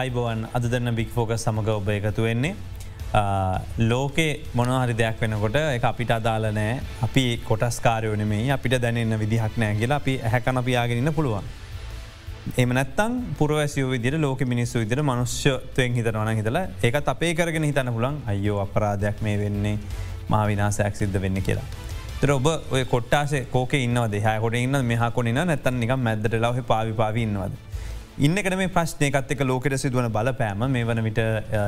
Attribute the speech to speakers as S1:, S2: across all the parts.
S1: අයිබෝවන් අද දෙන්න බික් ෆෝක සමඟ ඔබ එකතු වෙන්නේ. ලෝකේ මොනහරි දෙයක් වෙනකොට එක අපිට අදාල නෑ අපි කොටස්කාරයෝනෙමේ අපිට දැනන්න විදිහක් නෑ කියලා අපි හැකන පියාගෙනන්න පුළුවන්. එම නැත්තන් පුරවැසිය විදිර ලෝක මිනිස්සු විදිර මනුෂ්‍යතයෙන් හිතනවන හිතලා ඒකත් අපේ කරගෙන හිතන පුලන් අයෝ අපරාධයක් මේ වෙන්නේ මා විනාසයක් සිද්ධ වෙන්න කියලා. තර ඔබ ඔය කොට්ටාසේ කෝක ඉන්නවද හයකොට ඉන්න මෙහකොනින්න නැත්තන් නික මැද්දට ලව පාවි පාවින්නවද. ඉන්නකට මේ ප්‍රශ්නයකත් එක ලෝකට සිදුවන බලපෑම මේ වන විට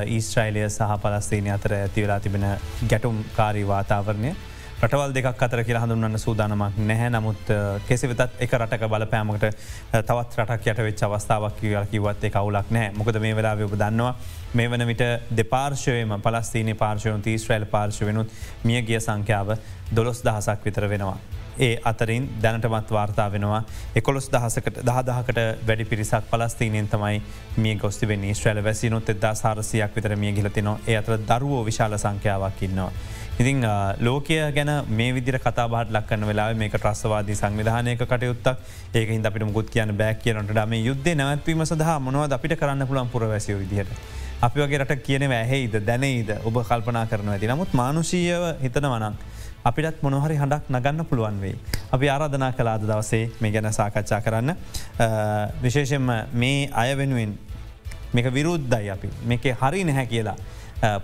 S1: ඊස්ට්‍රයිලිය සහ පලස්තීනය අතර ඇතිවෙලා තිබෙන ගැටුම් කාරී වාතාවරණය රටවල් දෙක් අතර කියලා හඳුන්න්න සූදානමක් නැහැ නමුත් කෙසිවෙතත් එක රටක බලපෑමකට තවත් රටක් යට වෙච් අවස්ථාවක් කියල කිවත් එක අවුලක් නෑ මොකද මේ වෙලා ඔබ දන්නවා මේ වන විට දෙපාර්ශවයම පලස්තිීන පාර්ශවයන් තීස්ට්‍රයිල් පාර්ශවෙනුත් මිය ගිය සංඛ්‍යාව දොළොස් දහසක් විතර වෙනවා. ඒ අතරින් දැනටමත් වාර්තා වෙනවා එකොළොස් දහසකට දහදහකට වැඩි පිරිසක් පලස්තිීනෙන් තමයි මේ ගොස්ති වෙන්නේ ශ්‍රල වැසිනුත් එදා සාරසියක් විතර මිය ගිලතිනවා ඒ අතර දරුවෝ විශාල සංඛ්‍යාවක් ඉන්නවා. ඉතිං ලෝකය ගැන මේ විදිර කතාබාට ලක්කන්න වෙලා මේක ට්‍රස්වාදී සංවිධානයක කටයුත්තක් ඒක හිද අපිට මුකුත් කියන බැක් කියනට ඩම යුද්ධ නැවත්වීම සඳහා මොනවද අපිට කරන්න පුළන් පුරවැසිය විදිහට. අපි වගේ රට කියන වැහෙයිද දැනෙයිද ඔබ කල්පනා කරන ඇති නමුත් මානුෂීයව හිතන වනක්. අපිටත් මොනොහරි හඬක් නගන්න පුළුවන් වෙයි. අපි ආරාධනා කලාද දවසේ මේ ගැන සාකච්ඡා කරන්න. විශේෂෙන්ම මේ අය වෙනුවෙන් මේක විරුද්ධයි අපි මේක හරි නැහැ කියලා.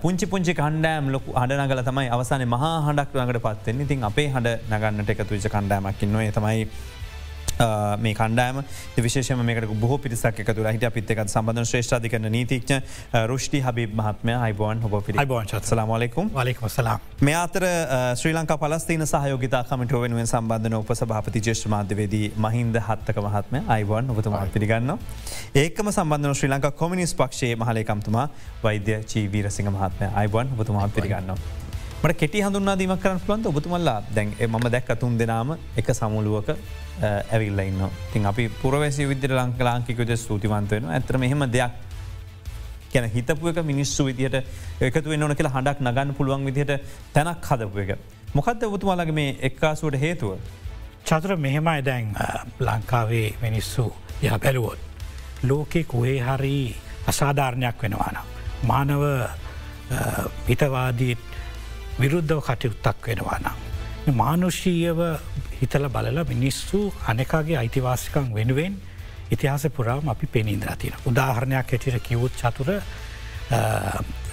S1: පුංචි පුංචි කණ්ඩෑම් ලොක හඩනගල තමයි අවසාන මහා හඬක් වඟට පත්වෙන්නේ ඉතින් අපේ හඬ නගන්නට එකතු විච කණ්ඩෑමක්කින්න නොය තමයි මේ කණ්ඩෑම විශේෂම මේකට බොහ පිරිසක් එක තුර හිට පිත්තක සබඳ ශ්‍රේෂ්ාධිකන නීතික්න රුෂ්ටි හබි මහත්මය. අයිබෝන් හොබ පි සලාමලෙකුම් වලෙක්මසලා මේ අතර ශ්‍රී ලංකා පලස්තින සහයෝගතා කමිට වෙනුවෙන් සම්බන්ධන උපසභාපති ජේෂ්මාධ්‍යවේදී මහින්ද හත්තක මහත්ම අයිබෝන් ඔබතුමා පිළිගන්න. ඒකම සම්බන්ධන ශ්‍රී ලංකා කොමිනිස් පක්ෂයේ මහලේකම්තුමා වෛද්‍ය චීවීරසිංහ මහත්මය. අයිබෝන් ඔබතුමා පිළිගන්නවා. මට කෙටි හඳුන්නා දීමක් කරන්න පුළන්ත ඔබතුමල්ලා දැන් ම දැක් අතුන් දෙනාම එක සමුළුවක ඇවිල්ල ඉන්න තින් අපි පුරවැසි විද්‍ර ලංකලාංකිකද සූතිවන්තයන ඇතර මෙහෙම දෙයක් ගැන හිතපුුවක මිනිස්සු විදියට එකතු වෙන්නන කියලා හඬක් නගන්න පුළුවන් විදිහට තැනක් හදපු එක. මොකක්ද ඔබතුමාලගේ මේ එක්කාසුවට හේතුව.
S2: චතුර මෙහෙමයි දැන් ලංකාවේ මිනිස්සු ය බැලුවොත්. ලෝකෙ කුහේ හරි අසාධාරණයක් වෙනවාන. මානව හිතවාදීත් විරුද්ධව කටයුත්තක් වෙනවා නම්. මානුෂීයව හිතල බලල මිනිස්සු අනෙකාගේ අයිතිවාසිකං වෙනුවෙන් ඉතිහාස පුරාම අපි පෙනීන්දර තින. උදාහරණයක් ඇටිට කිවුත් චතුර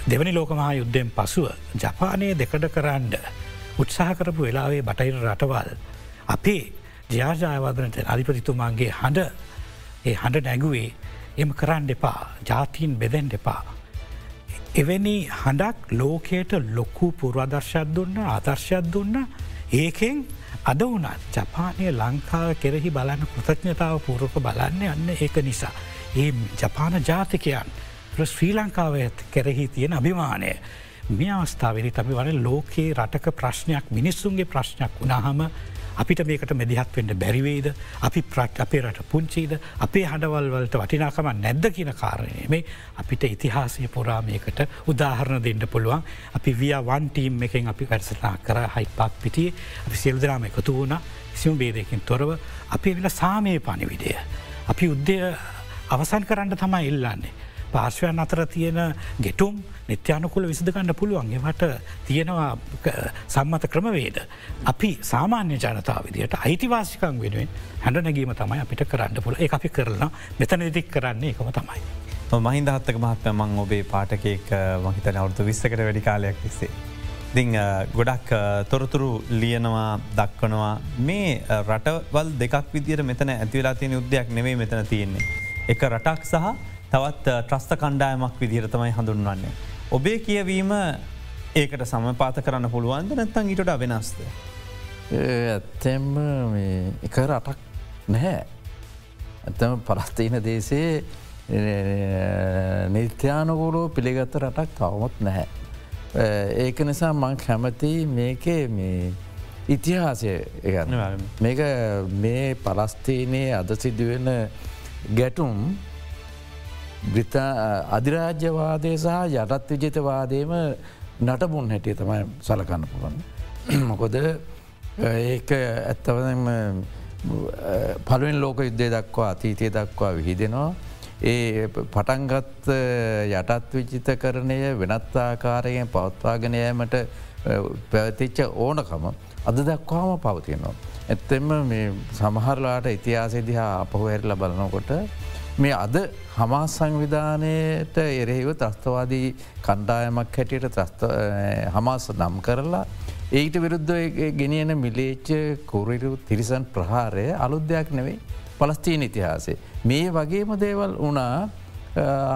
S2: දෙවනි ලෝකමහා යුද්ධෙන් පසුව ජපානය දෙකඩ කරන්න උත්සාහ කරපු වෙලාවේ බටයිර රටවල්. අපේ ජ්‍යාජායවාදනට අධිපතිතුමාන්ගේ හඬ ඒ හඬ නැගුවේ එම කරන්න එපා ජාතීන් බෙදෙන් දෙපා. එවැනි හඬක් ලෝකයට ලොකු පුරාදර්ශත් දුන්න ආදර්ශයක් දුන්න ඒකෙන් අද වනත් ජපානය ලංකාව කෙරෙහි බලන්න කෘතඥතාව පූරක බලන්න යන්න ඒක නිසා. ඒ ජපාන ජාතිකයන් ශ්‍රී ලංකාව කෙරෙහි තියෙන අභිමානය. මේ අවස්ථාවරි අපි වන ලෝකයේ රටක ප්‍රශ්නයක් මිනිස්සුන්ගේ ප්‍රශ්නයක් වුණහම අපිට මේකට මෙදිහත් වෙන්න බැරිවේද අපි ප්‍රට් අපේ රට පුංචීද? අපේ හඬවල් වලට වටිනාකම නැද්ද කියන කාරණය මේ අපිට ඉතිහාසය පුරාමයකට උදාහරණ දෙන්න පුළුවන්. අපි විය වන්ටීම් එකෙන් අපි වැඩසනා කර හයිපක් පිටිය. අපි සියල්දරාම එකතු වුණ. සියුම් බේදයකින් තොරව අපේ වෙන සාමය පණිවිඩය. අපි උද්දය අවසන් කරන්න තමයි ඉල්ලන්නේ. පාර්ශවයන් අතර තියෙන ගෙටුම් නිත්‍යානකුල විසිදගන්න පුළුවන් එවට තියෙනවා සම්මත ක්‍රමවේද. අපි සාමාන්‍ය ජනතාව විදියට අයිතිවාසිකං වෙනුවෙන් හැඩ නැගීම තමයි අපිට කරන්න පුළ ඒ අපි කරලා මෙතන ඉදික් කරන්නේ එකම තමයි.
S1: මහින්දහත්තක මහත්ම මං ඔබේ පාටකෙක් මහිතන අවුතු විස්සකට වැඩි කාලයක් තිස්සේ. දි ගොඩක් තොරතුරු ලියනවා දක්වනවා මේ රටවල් දෙකක් විදිර මෙතන ඇතිවෙලා තියෙන යුද්ධයක් නෙවෙයි මෙතන තියෙන්නේ. එක රටක් සහ තවත් ට්‍රස්ත කණ්ඩායමක් විදිහරතමයි හඳුන්වන්නේ. ඔබේ කියවීම ඒකට සමපාත කරන්න පුළුවන්ද නැත්තන් ඊට වෙනස්ද.
S3: ඇත්තෙම එක රටක් නැහැ. ඇත්තම පරස්තිීන දේශයේ නිත්‍යානගුරු පිළිගත්ත රටක් තවමත් නැහැ. ඒක නිසා මං කැමති මේකේ මේ ඉතිහාසය මේක මේ පලස්තීනයේ අද සිදුවෙන ගැටුම් බ්‍රිතා අධිරාජ්‍යවාදය සහ යටත් විජතවාදයම නටබුන් හැටිය තමයි සලකන්න පුළන්. මොකොද ඒක ඇත්තවම පළුවෙන් ලෝක යුද්ධය දක්වා අතීතය දක්වා විහිදෙනවා. ඒ පටන්ගත් යටත් විචිත කරණය වෙනත් ආකාරයෙන් පවත්වාගෙනයෑමට පැවතිච්ච ඕනකම අද දක්වාම පවතිනවා. ඇත්තෙම මේ සමහරලාට ඉතිහාසදිහා අපහුහැරල බලනකොට මේ අද හමස් සංවිධානයට එරෙහිව ත්‍රස්තවාදී කණ්ඩායමක් හැටියට හමස් නම් කරලා ඒට විරුද්ධ ගෙනියන මිලේච්ච කුරරු තිරිසන් ප්‍රහාරය අලුද්‍යයක් නෙවෙයි පලස්තීන ඉතිහාසේ. මේ වගේම දේවල් වනා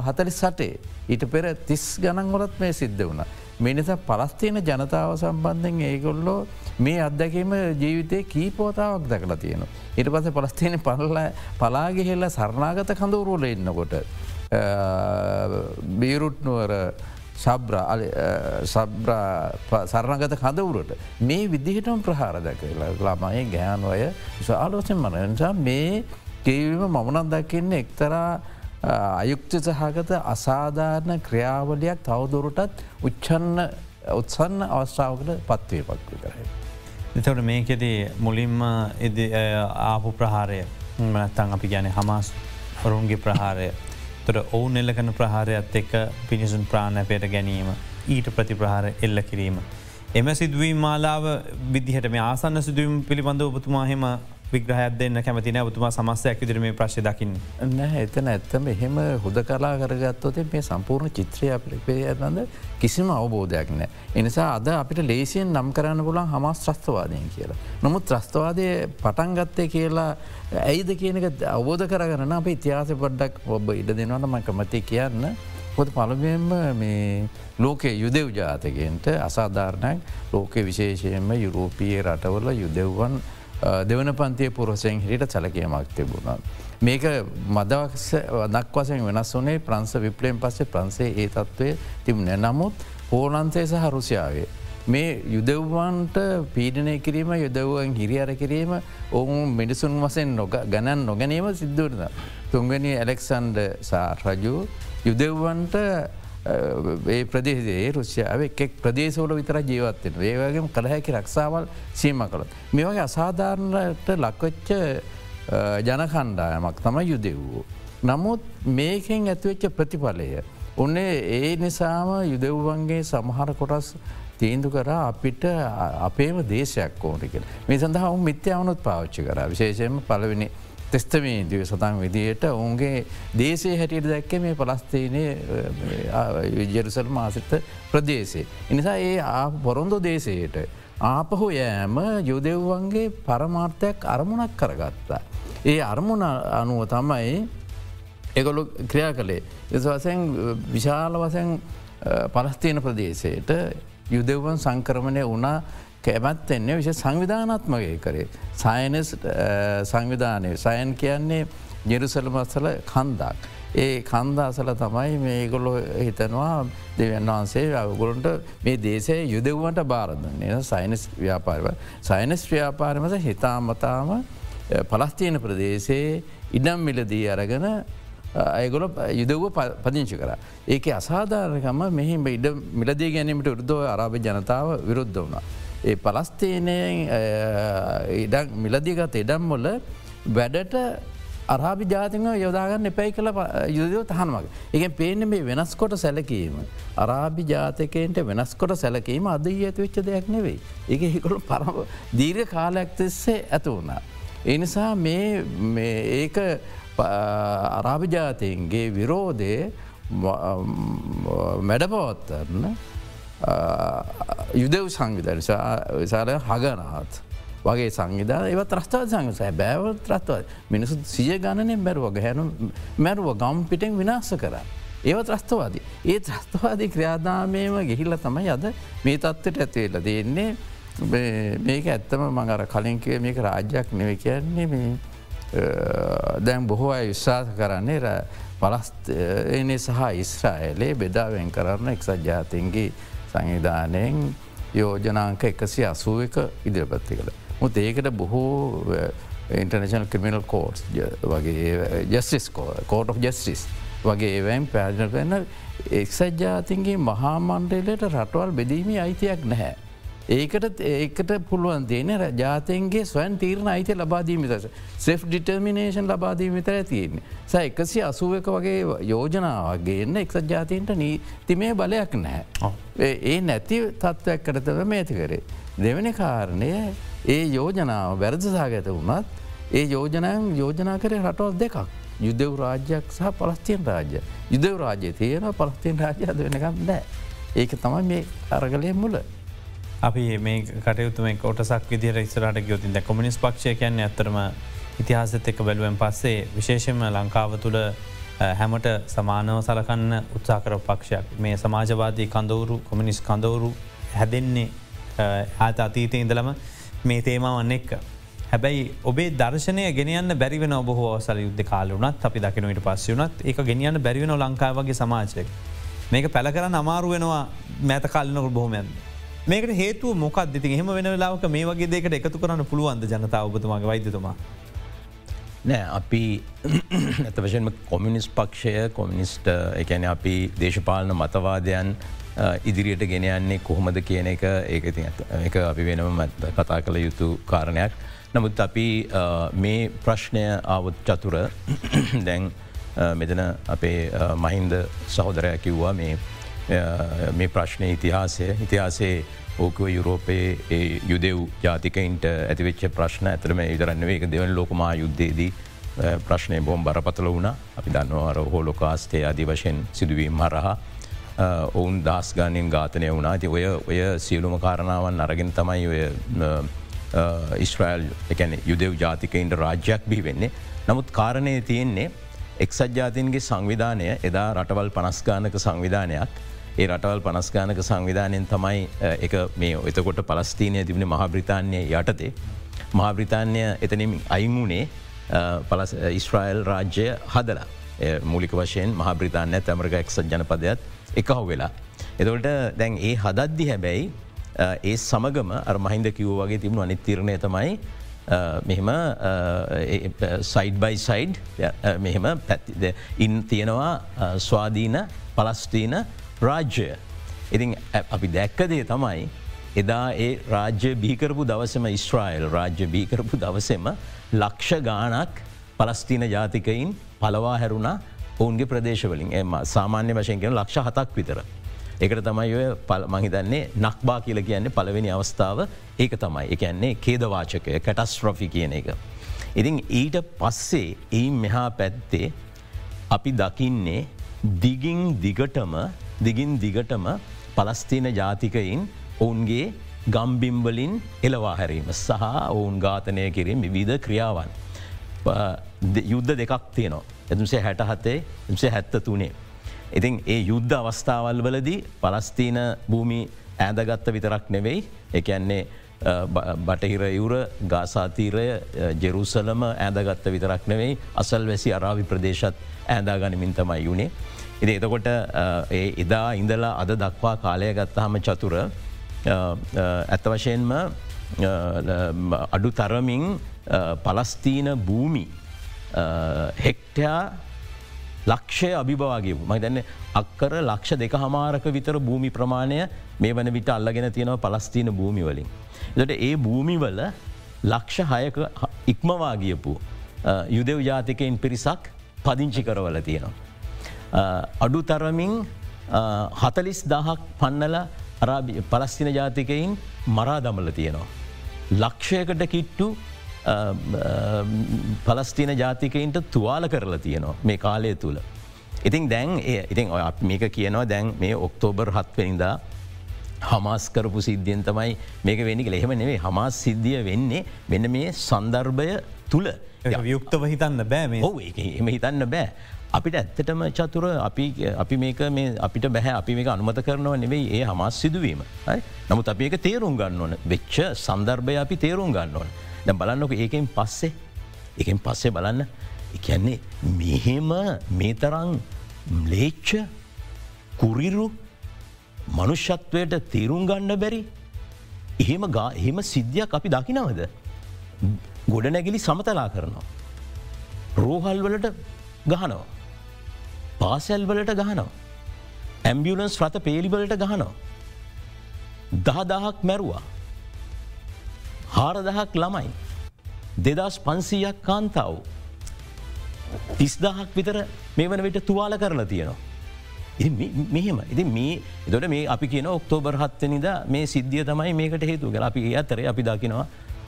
S3: හතලි සටේ ඊට පෙර තිස් ගණන්ගොලත් මේ සිද්ධ වුණ. මිනිසා පලස්තියන ජනතාව සම්බන්ධෙන් ඒගොල්ලෝ මේ අත්දැකීම ජීවිතය කීපෝතාවක් දැකලා තියෙන. ඉට පස පලස්තියන පල්ල පලාගෙහෙල්ල සරණාගත කඳවරුවල ඉන්නකොට. බීරුට්නුවර සබ්‍ර සරණගත කදවුරට මේ විදිහටම ප්‍රහාර දැක ළමයි ගෑනුවය ආලෝසෙන් මන නිසා මේ කේවීම මමනත් දකින්න එක්තරා අයුක්ත සහගත අසාධාරණ ක්‍රියාවලයක් තවදුරටත් උච්චන්න උත්සන්න අවස්ථාවකට පත්වය පත්ව කරයි.
S1: එතවට මේකෙදී මුලින්ම ආපු ප්‍රහාරය මනත්තන් අපි ගැන හමස් ඔරුන්ගේ ප්‍රහාරය තොට ඔවුන් එල්ලකන ප්‍රහාරයත් එක්ක පිණිසුන් ප්‍රාණපයට ගැනීම ඊට ප්‍රති ප්‍රහාර එල්ල කිරීම. එම සිදුවීම් මාලාව විදිහට මේ ආසන්න සිදුවම් පිළිබඳ ඔබතුමාහෙම විග්‍රහයක් දෙන්න කැමති නෑවතුමා සමස්සයක් විදිර මේ ප්‍රශ් දකින්න.
S3: නෑ එතන ඇත්තම එහෙම හුද කලා කරගත්තොත මේ සම්පූර්ණ චිත්‍රය අපිපේයනද කිසිම අවබෝධයක් නෑ. එනිසා අද අපිට ලේසියෙන් නම් කරන්න පුලන් හමස් ත්‍රස්තවාදයෙන් කියලා. නමුත් ත්‍රස්තවාදය පටන්ගත්තය කියලා ඇයිද කියනක අවබෝධ කරගන්න අප ඉතිහාස පොඩ්ඩක් ඔබ ඉඩ දෙනවනම කමති කියන්න. හොද පළමෙන්ම මේ ලෝකයේ යුදෙව් ජාතකෙන්ට අසාධාරණයක් ලෝකෙ විශේෂයෙන්ම යුරෝපයේ රටවල යුදෙව්වන් දෙවන පන්තිය පුරසයෙන් හිට සැලකීමක් තිබුණා. මේක මදවක්ෂ දක් වසයෙන් වෙනස් වනේ ප්‍රංස විප්ලයෙන් පස්සේ ප්‍රන්සේ ඒ තත්ත්වය තිබුණ නමුත් පෝලන්තේ සහ රුසියාවේ. මේ යුදව්වන්ට පීඩනය කිරීම යුදවුවන් හිරියර කිරීම ඔවුන් මිනිසුන් වසෙන් නොග ගණන් නොගැනීම සිද්ධරද. තුන්ගනි ඇලෙක්සන්ඩ සා රජු යුදෙව්වන්ට ඒ ප්‍රදේශයේ රුසියාව එකෙක් ප්‍රදේශවල විතර ජීවත්වෙන ඒවගේම කළහැකි රක්ෂාවල් සීම කළොත්. මේ වගේ අසාධාරණට ලක්වෙච්ච ජනකණ්ඩායමක් තම යුදෙව්වූ. නමුත් මේකෙන් ඇතිවෙච්ච ප්‍රතිඵලය. උන්නේ ඒ නිසාම යුදෙව්වන්ගේ සමහර කොටස් තීන්දු කර අපිට අපේම දේශයක් ඕනකෙන මේ සඳහා උන් මිත්‍යාවනුත් පාච්චි කර විශේෂයෙන්ම පලවෙනි තෙස්තමේදිව සතන් විදියට ඔවුන්ගේ දේශය හැටියට දැක්ක මේ පලස්තිීනය ජෙරුසල් මාසිත ප්‍රදේශේ. එනිසා ඒ පොරොන්දු දේශයට ආපහු යෑම යුදෙව්වන්ගේ පරමාර්ථයක් අරමුණක් කරගත්තා. ඒ අරමුණ අනුව තමයි එකොළු ක්‍රියා කළේ. එස වසැන් විශාල වසැන් පලස්තියන ප්‍රදේශයට යුදෙව්වන් සංක්‍රමණය වනා කැමැත්තෙන්නේ විශ සංවිධානත්මගය කරේ. සයිනස් සංවිධානය සයන් කියන්නේ ජෙරුසලමස්සල කන්දක්. ඒ කන්දාසල තමයි මේගොල්ලො හිතනවා දෙවන් වහන්සේ අවගොලන්ට මේ දේශය යුදව්වට බාරදන්නේ සයිනස් ව්‍යාපාරව. සයිනස් ව්‍යාපාරමස හිතාමතාම පලස්තියන ප්‍රදේශයේ ඉඩම් මිලදී අරගෙන අයගොල යුදව පදිංචි කර. ඒක අසාධාරකම මෙහිම ඉඩ මිලදී ගැනීමට උරුද්ධව අරාභ ජනතාව විරුද්ධ වුණා. ඒ පලස්තේනයෙන් ඉඩක් මිලදිගත ඉඩම්මොල වැඩට අරාභි ජාතික යොදාගන්න එපැයි කළ යුදව තහනමක්. එක පේන මේ වෙනස්කොට සැලකීම. අරාභි ජාතකයන්ට වෙනස්කොට සැලකීම අද ඇති වෙච්ච දෙයක් නෙවෙයි. එක හිකොළු පරම දීර්ඝ කාලයක් තිස්සේ ඇත වුණා. එනිසා මේ ඒක අරාභිජාතයන්ගේ විරෝධය මැඩපවත්තරන්න යුදෙව් සංවිධ විසාරය හගනාත් වගේ සංවිධා ඒව ත්‍රස්ථාව සංසය බෑව ත්‍රත්ව මිනිසු සිය ගණනෙන් බැරුව හැනු මැරුව ගම් පිටෙන් විනාස කර. ඒව ත්‍රස්තවාදී. ඒ ත්‍රස්තවාදී ක්‍රියාදාමයම ගෙහිල්ල තමයි අද මේ තත්වට ඇතිවෙල දෙන්නේ මේක ඇත්තම මඟර කලින්කේ මේක රාජ්‍යයක් නෙව කියන්නේ මේ දැන් බොහෝ අය විශ්වාස කරන්නේ පලස්නේ සහ ඉස්්‍රායලේ බෙදාවෙන් කරන්න එක්සත් ජාතින්ගේ සංවිධානයෙන් යෝජනාංක එකසි අසුව එක ඉදිරිපත්ති කළ. මුත් ඒකට බොහෝ ඉන්ටර්නශනල් ක්‍රමිනල් කෝට් වගේ ජස්ටිස් කෝට of ජස්ටිස් වගේ ඒවැම් පැජන කරන්න එක්සත් ජාතින්ගේ මහාමණ්ඩලට රටවල් බෙදීමේ අයිතියක් නැහැ. ඒකට ඒකට පුළුවන් දේන ජාතයන්ගේ ස්වයන් තීරණ අයිති ලබාදීමිතස සෙෆ් ඩිටර්මිනේෂන් ලබාදීමිතර තියෙන්නේ ස එකසි අසුවක වගේ යෝජනාවගේන්න එක්සත් ජාතීන්ට නීතිමේ බලයක් නැහැ. ඒ නැති තත්ත්වයක් කරතව මේති කරේ. දෙවැනි කාරණය ඒ යෝජනාව වැරදසාගත වුණත් ඒ යෝජනයන් යෝජනා කරේ රටවල් දෙකක්. යුදෙව් රාජ්‍යයක් සහ පලස්තිීන් රාජ්‍ය. යුදෙව් රාජ්‍ය තියෙන පලස්තිීන් රාජ්‍ය අද වෙනකම් නෑ. ඒක තමයි මේ අරගලය මුල.
S1: අපි මේ කටයුතුම කොටසක් විදිර ඉස්රට ගයොතින් ද කොමිනිස් පක්ෂය කියන්න ඇතරම ඉතිහාසත් එක්ක බැලුවෙන් පස්සේ විශේෂම ලංකාව තුළ හැමට සමානව සලකන්න උත්සාකර පක්ෂයක් මේ සමාජවාදී කඳවුරු කොමිනිස් කඳවුරු හැදෙන්නේ ආත අතීතය ඉඳලම මේ තේමාවන්න එක්ක. හැබැයි ඔබේ දර්ශනය ගෙනයන්න බැරිවෙන ඔබහෝ සල යුද්ධ කාලුනත් අපි දකිනට පස්ස වනත් ඒ ගෙනියන්න බැරිවෙන ලංකාවගේ සමාජයක්. මේක පැල කරන්න අමාරු වෙනවා මෑත කාලනකට බොහොමයන්. මේකට හේතු මොකක් දෙති හෙම වෙන ලාවක මේ වගේ දෙකට එකතු කරන්න පුළුවන්ද ජනතාව ඔබතුමාගේ වෛදතුමා.
S4: නෑ අපි ඇත වශයෙන්ම කොමිනිස් පක්ෂය කොමිනිස්ට එකැන අපි දේශපාලන මතවාදයන් ඉදිරියට ගෙන යන්නේ කොහොමද කියන එක ඒක එක අපි වෙනම කතා කළ යුතු කාරණයක්. නමුත් අපි මේ ප්‍රශ්නය ආවත් චතුර දැන් මෙතන අපේ මහින්ද සහෝදරය කිව්වා මේ මේ ප්‍රශ්නය ඉතිහාසය. ඉතිහාසේ ඕකව යුරෝපයේ යුදෙව් ජාතිකයින්ට ඇතිවෙච්ච ප්‍රශ්න ඇතරම ඉදරන්නවේ එක දෙවන ලෝකමා යුද්ධේදී ප්‍රශ්නය බොම් බරපතල වුණ. අපි දන්නවර හෝලොකාස්ටේ අධි වශයෙන් සිදුවීම් හරහා ඔවුන් දස් ගානයෙන් ඝාතනය වුණා. ති ඔය ඔය සියලුම කාරණාවන් අරගෙන තමයි ඔය ඉස්්‍රයිල් එකැන යුදෙව් ජාතිකයින්ට රාජ්‍යයක් බිහි වෙන්නේ. නමුත් කාරණය තියෙන්නේ එක්සත් ජාතින්ගේ සංවිධානය එදා රටවල් පනස්ගානක සංවිධානයක් ඒ රටවල් පනස්ගානක සංවිධානයෙන් තමයි එක මේ එතකොට පලස්තීනය තිබුණ මහාබ්‍රතාන්ය යටතේ. මහාබ්‍රතාන්ය එතනින් අයිමුණේ පලස් ඉස්්‍රයිල් රාජ්‍ය හදලා මූලික වශයෙන් මහාබ්‍රතාන්‍ය ඇමරික එක්සත් ජනපදයක් එකහු වෙලා. එතකොට දැන් ඒ හදද්දි හැබැයි ඒ සමගම අර මහින්ද කිව් වගේ තිබුණු අනිත්තිරණය තමයි මෙහෙම සයිඩ් බයි සයිඩ් මෙහෙම පැත්තිද ඉන් තියෙනවා ස්වාධීන පලස්ටීන රාජ්‍යය. ඉතින් අපි දැක්කදේ තමයි එදා ඒ රාජ්‍ය බීකරපු දවසම ඉස්ට්‍රයිල් රාජ්‍ය බීකරපු දවසෙම ලක්ෂ ගානක් පලස්තිීන ජාතිකයින් පලවා හැරුණ ඔවුන්ගේ ප්‍රදේශවලින් එම සාමාන්‍ය වශයෙන් කියෙන ලක්ෂ හතක් විතර. එකට තමයි ඔය පල් මහිතන්නේ නක්බා කියල කියන්නේ පලවෙනි අවස්ථාව ඒක තමයි එකන්නේ කේදවාචකය කැටස්ට්‍රොෆි කියන එක. ඉතින් ඊට පස්සේ ඒ මෙහා පැත්තේ අපි දකින්නේ දිගින් දිගටම දිගින් දිගටම පලස්තිීන ජාතිකයින් ඔවුන්ගේ ගම්බිම්වලින් එලවා හැරීම සහ ඔවුන් ඝාතනය කිරීම විධ ක්‍රියාවන්. යුද්ධ දෙකක් තියනවා. එතුසේ හැට හතේ එසේ හැත්ත තුනේ. ඉතින් ඒ යුද්ධ අවස්ථාවල් වලදී පලස්තීන භූමි ඇදගත්ත විතරක් නෙවෙයි එකන්නේ බටහිර යුර ගාසාතීරය ජෙරුසලම ඇදගත්ත විතරක් නෙවෙයි අසල් වැසි අරාවි ප්‍රදේශත් ඇදාගනිමින් තමයි යුනේ. ඉති එතකොට ඒ එදා ඉඳලා අද දක්වා කාලය ගත්තහම චතුර ඇත්ත වශයෙන්ම අඩු තරමින් පලස්තීන භූමි හෙක්ටයා ලක්ෂය අභිභවාගේ මහිතන්න අක්කර ලක්ෂ දෙක හමාරක විතර භූමි ප්‍රමාණය මේ වන විට අල්ලගෙන තියෙනව පලස්තිීන භූමිවලින්. දට ඒ භූමිවල ලක්ෂ හයක ඉක්මවාගියපු යුදෙව් ජාතිකයින් පිරිසක් පදිංචි කරවල තියෙනවා. අඩු තරමින් හතලිස් දහක් පන්නල පලස්තින ජාතිකයින් මරා දමල තියෙනවා. ලක්ෂයකට කිට්ටු පලස්තින ජාතිකයින්ට තුවාල කරලා තියෙනවා මේ කාලය තුළ. ඉතින් දැන් ඉතින් ඔය මේක කියනවා දැන් මේ ඔක්තෝබර් හත්වනිදා හමස් කරපු සිද්ධියෙන් තමයි මේක වෙනි එහෙම නෙවේ හමස් සිද්ධිය වෙන්නේ මෙන්න මේ සන්දර්භය තුළ
S1: යුක්තව හිතන්න බෑ මේ
S4: ඔ එම හිතන්න බෑ. අපිට ඇත්තටම චතුර අපි අපි මේක මේ අපිට බැහැ අපි මේක අනුමත කරනව නෙවෙයි ඒ හමස් සිදුවීම. නමුත් අපි ඒක තේරුම් ගන්න ඕන වෙච්ච සන්දර්භය අපි තේරුම් ගන්න ඕන. දැ බලන්නක ඒකෙන් පස්සේ එකෙන් පස්සේ බලන්න එකන්නේ මෙහෙම මේ තරං ලේච්ච කුරිරු මනුෂ්‍යත්වයට තේරුම් ගන්න බැරි එහෙම ගා එහෙම සිද්ධියක් අපි දකිනවද. ගොඩ නැගිලි සමතලා කරනවා. රෝහල් වලට ගහනවා. පාසැල් වලට ගහනවා. ඇම්බියලන්ස් රත පේලිවලට ගහනවා. දහදාහක් මැරුවා. හාරදහක් ළමයි. දෙදස් පන්සීයක් කාන්තාව. තිස්දාහක් විතර මේ වන විට තුවාල කරලා තියෙනවා. මෙහෙම ඉති මේ දොට මේ අපි කියන ඔක්තෝබර් හත්තනිද මේ සිද්ධිය තමයි මේකට හේතු ගල අපි අතර අපි දකිනවා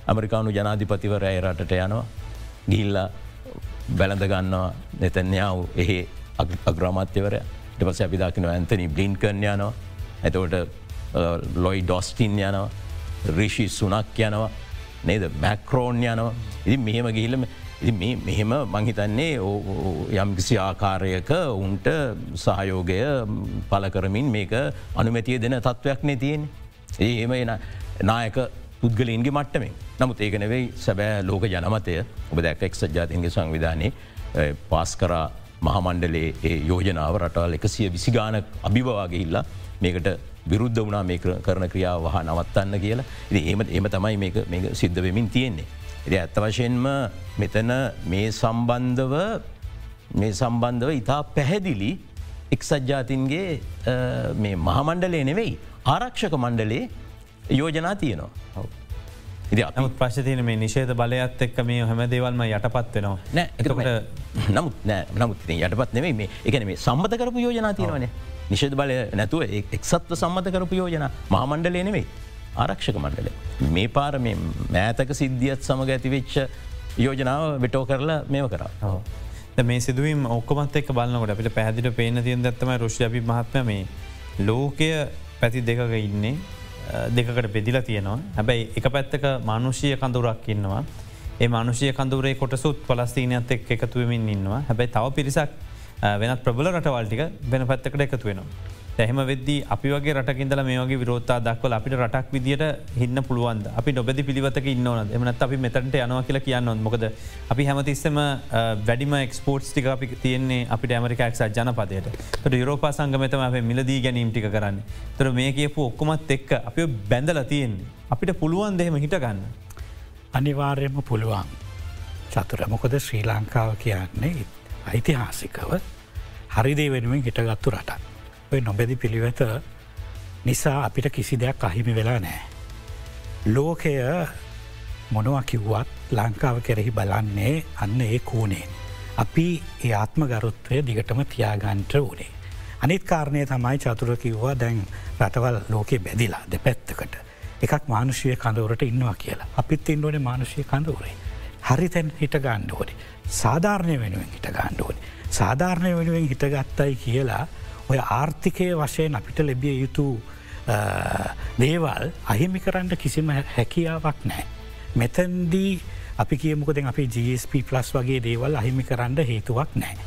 S4: ඇමරිකානු ජනාධිපතිවරය රටට යනවා ගිල්ල බැලඳ ගන්නවා නැතැන්යාව එහෙ අග්‍රාමාත්‍යවරය. ටපස අපි දකින ඇන්තනි බ්ලින් කරන යනවා ඇතවට ලොයි ඩොස්ටින් යනවා. රිෂි සුනක් යනවා. නේද? මැක්‍රෝන් යනවා. ඉති මෙහෙම ගිහිල්ලම මෙහෙම මංහිතන්නේ යම්කිසි ආකාරයක උන්ට සහයෝගය පල කරමින් මේක අනුමැතිය දෙන තත්ත්වයක් නේ තියෙන් ඒම එන නායක පුද්ගලීන්ගේ මට්ටමේ නමුත් ඒක නෙවෙයි සැබෑ ලෝක ජනමතය. ඔබ දැක් එක් සජාතින්ගේ සංවිධානය පාස් කරා මහමණ්ඩලේ ඒ යෝජනාව රටවල් එකසිය විසිගාන අභිභවාගේ ඉල්ලා මේකට විරුද්ධ වනා මේ කරන ක්‍රියාව වහ නවත්තන්න කියලා ඒම එම තමයි මේ සිද්ධ වෙමින් තියෙන්නේ. එ ඇත්ත වශයෙන්ම මෙතන මේ සම්බන්ධව මේ සම්බන්ධව ඉතා පැහැදිලි එක්සජ්ජාතින්ගේ මේ මහමණ්ඩලේ නෙවෙයි ආරක්ෂක මණ්ඩලේ යෝජනා තියනවා.
S1: නමුත් ප්‍රශ්තියන මේ නිශේද බලයත් එක්ක මේ හැම දේවල්ම යටපත් වෙනවා.
S4: නෑ නමුත් නෑ නමුත් යටපත් නෙවේ මේ එකන මේ සම්බත කරපු යෝජනා තියෙනවනේ. නිශේද බලය නැතුව එක්සත්ව සම්මත කරපු යෝජන. මහමණ්ඩලේ නෙවෙයි ආරක්ෂක මණ්ඩල. මේ පාර මේ මෑතක සිද්ධියත් සමඟ ඇතිවෙච්ච යෝජනාව වෙටෝ කරලා මේව කරා.
S1: මේ සිදුවීම ඔක්කොමත් එක් බලන්නකොට අපිට පැදිට පේන තියන් දත්තම රුෂ්‍යපි මහත්ම මේ ලෝකය පැති දෙකක ඉන්නේ දෙකට පෙදිල තියෙනවා. හැබැයි එක පැත්තක මනුෂය කඳුරක් ඉන්නවා. ඒ මනුෂය කඳුරේ කොටසුත් පලස්තිීනයත් එක් එකතුවමින් ඉන්නවා. හැබැයි තව පිරිසක් වෙනත් ප්‍රබල රටවල්ටික වෙන පැත්තකට එකතු වෙනවා. ඇහෙම වෙද්දී අපි වගේ රටකින්දල මේ වගේ විරෝත්තා දක්වල අපිට රටක් විදිට හින්න පුළුවන්ද? අපි නොබැදි පිළිවතක ඉන්නවන එමනත් අපි මෙතට යනවා කියලා කියන්න මොකද අපි හැමතිස්සම වැඩිම එක්ස්පෝට්ස් ටික අපි තියෙන්නේ අපිට ඇමරිකක්ෂ ජනපදයට. ට යුරෝපා සංගමතම අප මිලදී ගැනීම් ටික කරන්න. තර මේ කියපු ඔක්කොමත් එක්ක අපි බැඳල තියෙන්නේ. අපිට පුළුවන් දෙහෙම හිටගන්න.
S2: අනිවාර්යම පුළුවන්. චතුර මොකොද ශ්‍රී ලංකාව කියන්නේ? ඓතිහාසිකව හරිදේ වෙනුවෙන් හිටගත්තු රටක්. ඔය නොබැදි පිළිවෙත නිසා අපිට කිසි දෙයක් අහිමි වෙලා නෑ. ලෝකය මොනවා කිව්වත් ලංකාව කෙරෙහි බලන්නේ අන්න ඒ කූනේ. අපි ඒ ආත්ම ගරුත්වය දිගටම තියාගන්ට්‍ර වනේ. අනිත් කාරණය තමයි චතුර කිව්වා දැන් රටවල් ලෝකෙ බැදිලා දෙ පැත්තකට. එකක් මානුෂය කඳවරට ඉන්නවා කියලා. අපිත් ඉන්නවන මානුෂය කඳවරේ. හරි තැන් හිට ගණ්ඩෝඩි. සාධාරණය වෙනුවෙන් හිට ගණ්ඩෝඩි. සාධාරණය වෙනුවෙන් හිටගත්තයි කියලා ඔය ආර්ථිකය වශයෙන් අපිට ලැබිය යුතු දේවල් අහිමි කරන්න කිසිම හැකියාවක් නෑ. මෙතැන්දී අපි කියමුකද අපි GSP ප්ලස් වගේ දේවල් අහිමි කරන්න හේතුවක් නෑ.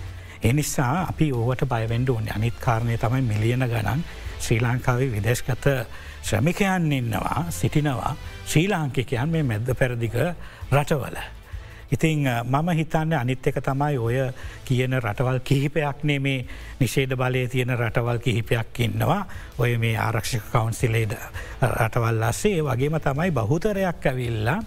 S2: එනිසා අපි ඕවට බයවෙන්ඩ ඕන අනිත් කාරණය තමයි මිලියන ගණන් ශ්‍රී ලංකාවේ විදේශගත ශ්‍රමිකයන් ඉන්නවා සිටිනවා ශ්‍රී ලාංකිකයන් මේ මැද්ද පැරදික රටවල. ඉතිං මම හිතන්න අනිත් එක තමයි ඔය කියන රටවල් කිහිපයක්නේ මේ නිෂේද බලය තියෙන රටවල් කිහිපයක් ඉන්නවා ඔය මේ ආරක්ෂක කවන්සිලේද රටවල් අස්සේ වගේම තමයි බහුතරයක් ඇවිල්ලා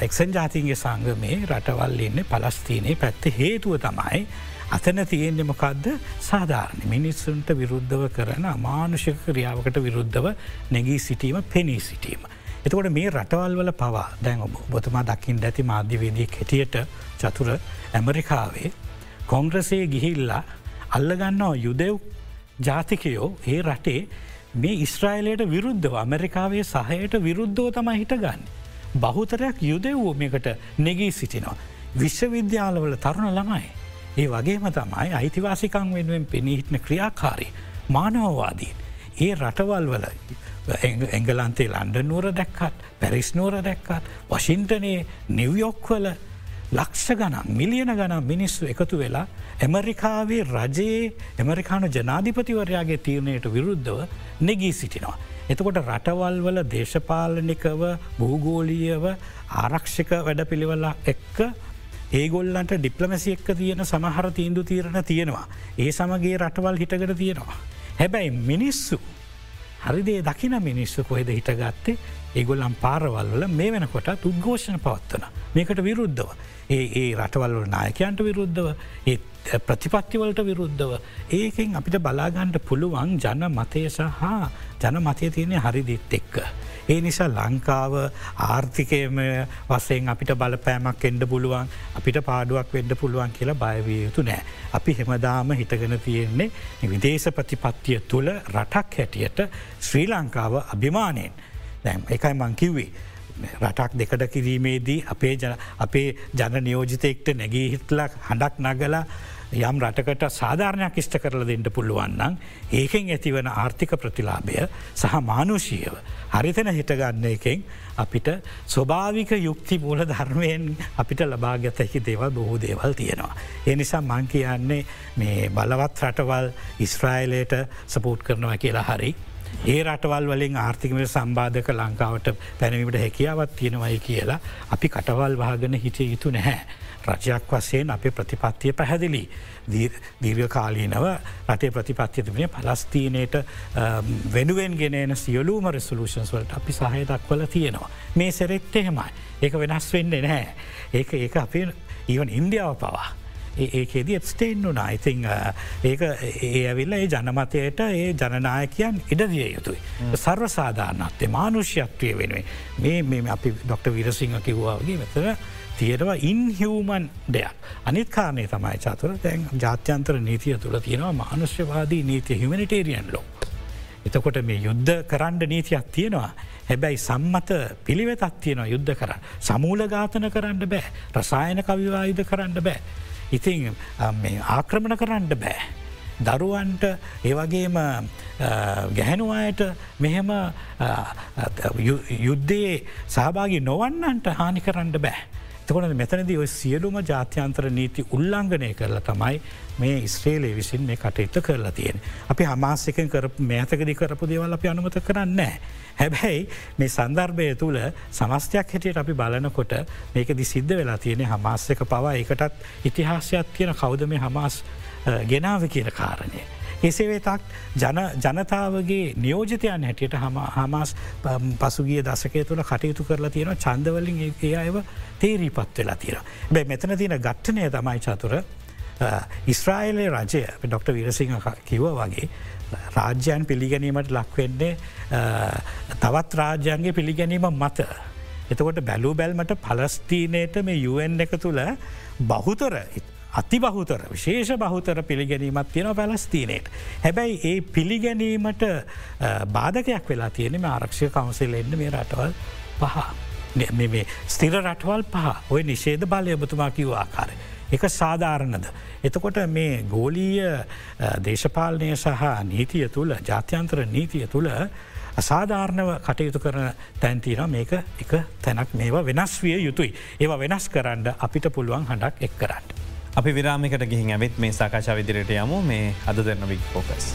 S2: එක්සන් ජාතින්ගේ සංගමේ රටවල් ඉන්න පලස්තිීනයේ පැත්ත හේතුව තමයි අතන තියෙන්නේ මොකක්ද සාධාරණ මිනිස්සුන්ට විරුද්ධව කරන අමානුෂක ක්‍රියාවකට විරුද්ධව නැගී සිටීම පෙනී සිටීම. එතකොට මේ රටවල් වල පවා දැන් ඔබ බොතමා දකිින් ඇති මාධ්‍යවේදී කෙටියට චතුර ඇමරිකාවේ කොංග්‍රසය ගිහිල්ලා අල්ලගන්නවා යුදෙව් ජාතිකයෝ ඒ රටේ මේ ඉස්්‍රයිලයට විරුද්ධව ඇමරිකාවේ සහයට විරුද්ධව තම හිටගන්න. බහුතරයක් යුදෙව්ෝ මේකට නෙගී සිටිනවා. විශ්වවිද්‍යාලවල තරුණ ළමයි. ඒ වගේම තමයි අයිතිවාසිකං වෙනුවෙන් පෙනීහිටන ක්‍රියාකාරී මානවවාදීන්. ඒ රටවල් වල එංගලන්තේ ලන්ඩ නුවර දැක්කත් පැරිස් නුවර දැක්කත් වශින්ටනයේ නිවයොක්වල ලක්ෂ ගනම් මිලියන ගනම් මිනිස්සු එකතු වෙලා ඇමරිකාවේ රජයේ ඇමරිකානු ජනාධිපතිවරයාගේ තීරණයට විරුද්ධව නෙගී සිටිනවා. එතකොට රටවල් වල දේශපාලනිකව භූගෝලීයව ආරක්ෂක වැඩ පිළිවෙලා එක්ක ඒගොල්ලන්ට ඩිප්ලමැසි එක්ක තියෙන සමහර තීන්දු තීරණ තියෙනවා. ඒ සමගේ රටවල් හිටකට තියෙනවා. හැබැයි මිනිස්සු හරිදේ දකින මිනිස්සු කොහෙද හිටගත්තේ? ඒගොල්ලම් පාරවල්වල මේ වෙනකොට උද්ඝෝෂණ පවත්වන මේකට විරුද්ධව. ඒ ඒ රටවල්ල නායකයන්ට විරුද්ධව ඒ ප්‍රතිපත්තිවලට විරුද්ධව ඒකෙන් අපිට බලාගන්ට පුළුවන් ජන මතය සහ ජන මතය තියනෙ හරිදිත් එක්ක. ඒ නිසා ලංකාව ආර්ථිකයම වසයෙන් අපිට බලපෑමක් එන්ඩ පුළුවන් අපිට පාඩුවක් වෙන්ඩ පුළුවන් කියලා බයවිය යුතු නෑ. අපි හෙමදාම හිටගෙන තියෙන්නේ විදේශ ප්‍රතිපත්තිය තුළ රටක් හැටියට ශ්‍රී ලංකාව අභිමානයෙන් දැම් එකයි මංකිව්වේ. රටක් දෙකට කිරීමේදී අපේ අපේ ජන නියෝජිතයෙක්ට නැගී හිත්ලක් හඬක් නගලා යම් රටකට සාධාරණයක් ඉෂ්ට කරල දෙන්න පුළුවන්නම් ඒකෙන් ඇතිවන ආර්ථික ප්‍රතිලාභය සහ මානුෂීයව හරිතන හිටගන්න එකෙන් අපිට ස්වභාවික යුක්ති මූල ධර්මයෙන් අපිට ලබාගතැකි දේවල් බොහෝ දේවල් තියෙනවා. ඒ නිසා මං කියන්නේ මේ බලවත් රටවල් ඉස්්‍රයිලයට සපෝට් කරනවා කියලා හරි ඒ රටවල් වලින් ආර්ථිකමට සම්බාධක ලංකාවට පැනවීමට හැකියාවත් තියෙනවයි කියලා අපි කටවල් වාගෙන හිටිය යුතු නැහැ. රජයක් වසයෙන් අපේ ප්‍රතිපත්තිය පැහැදිලි. දීර්ඝ කාලීනව රටේ ප්‍රතිපත්තිය තිබෙන පලස්තීනයට වෙනුවෙන් ගෙනන සියලූම රෙසලූෂන්ස් වලට අපි සහය දක්වල තියෙනවා. මේ සෙරෙක්ට එහෙමයි. ඒක වෙනස් වෙන්නේ නැහැ. ඒක ඒක අපේ ඊවන් ඉන්දියාව පවා. ඒකෙදී එප්ස්ටේන් වුනා ඉතිං ඒක ඒ ඇවිල්ල ඒ ජනමතයට ඒ ජනනායකයන් ඉඩදිය යුතුයි. සර්ව සාධාරනත්තේ මානුෂ්‍යත්වය වෙනුවේ මේ මේ අපි ඩොක්ට විරසිංහ කිව්වාගේ මෙතර තියෙනවා ඉන්හිවමන් දෙයක්. අනිත් කාරණය තමයි චතුර තැන් ජාත්‍යන්තර නීතිය තුළ තියෙනවා මානුෂ්‍යවාදී නීතිය හිමනිටේරියන් ලෝ. එතකොට මේ යුද්ධ කරන්න නීතියක් තියෙනවා. හැබැයි සම්මත පිළිවෙතත් තියෙනවා යුද්ධ කර. සමූල ඝාතන කරන්න බෑ රසායන කවිවායුධ කරන්න බෑ. ඉතින් ආක්‍රමණ කරන්න බෑ. දරුවන්ට ඒවගේම ගැහැනුවායට මෙහෙම යුද්ධයේ සහභාගි නොවන්නන්ට හානි කරන්න බෑ. එතකොට මෙතනද ඔය සියලුම ජාත්‍යන්තර නීති උල්ලංඝනය කරලා තමයි මේ ඉස්ත්‍රේලේ විසින් මේ කටයුත්ත කරලා තියෙන. අපි හමාසකෙන් කර මේතකදි කරපු දේවල් අපි අනුමත කරන්න. හැබැයි මේ සන්දර්භය තුළ සමස්තයක් හැටියට අපි බලනකොට මේකදි සිද්ධ වෙලා තියෙන හමාස්සක පවා එකටත් ඉතිහාසයක් තියෙන කෞද මේ හමස් ගෙනාව කියන කාරණය. එසේවේතක් ජනතාවගේ නියෝජතයන් හැටියට හමස් පසුගිය දසකය තුළ කටයුතු කරලා තියෙන චන්දවලින් ඒ අයව තේරීපත් වෙලා තියෙන. බැ මෙතන තියෙන ගට්ටනය තමයි චතුර ඉස්්‍රායිලේ රජය ඩොක්ට විරසිංහ කිව්ව වගේ රාජ්‍යයන් පිළිගැනීමට ලක්වෙන්නේ තවත් රාජ්‍යන්ගේ පිළිගැනීම මත. එතකොට බැලූ බැල්මට පලස්තීනයට මේ යුවන් එක තුළ බහුතර අති බහුතර විශේෂ බහුතර පිළිගැනීමත් තියෙන පැලස්තිීනයට. හැබැයි ඒ පිළිගැනීමට බාධකයක් වෙලා තියෙනෙම ආරක්ෂය කවන්සිල් එන්න මේ රටවල් පහ. මේ ස්තිර රටවල් පහ ඔය නිශේද බලය ඔබතුමා කිව් ආකාරය. එක සාධාරණද. එතකොට මේ ගෝලීය දේශපාලනය සහ නීතිය තුළ ජාත්‍යන්තර නීතිය තුළ අසාධාරණව කටයුතු කරන තැන්තින මේක එක තැනක් මේවා වෙනස් විය යුතුයි. ඒවා වෙනස් කරන්න අපිට පුළුවන් හඬක් එක් කරන්න.
S1: අපි විරාමිකට ගිහින් ඇවිත් මේ සාකාශ විදිරයට යමු මේ අද දෙන්න වික් ෆෝකස්.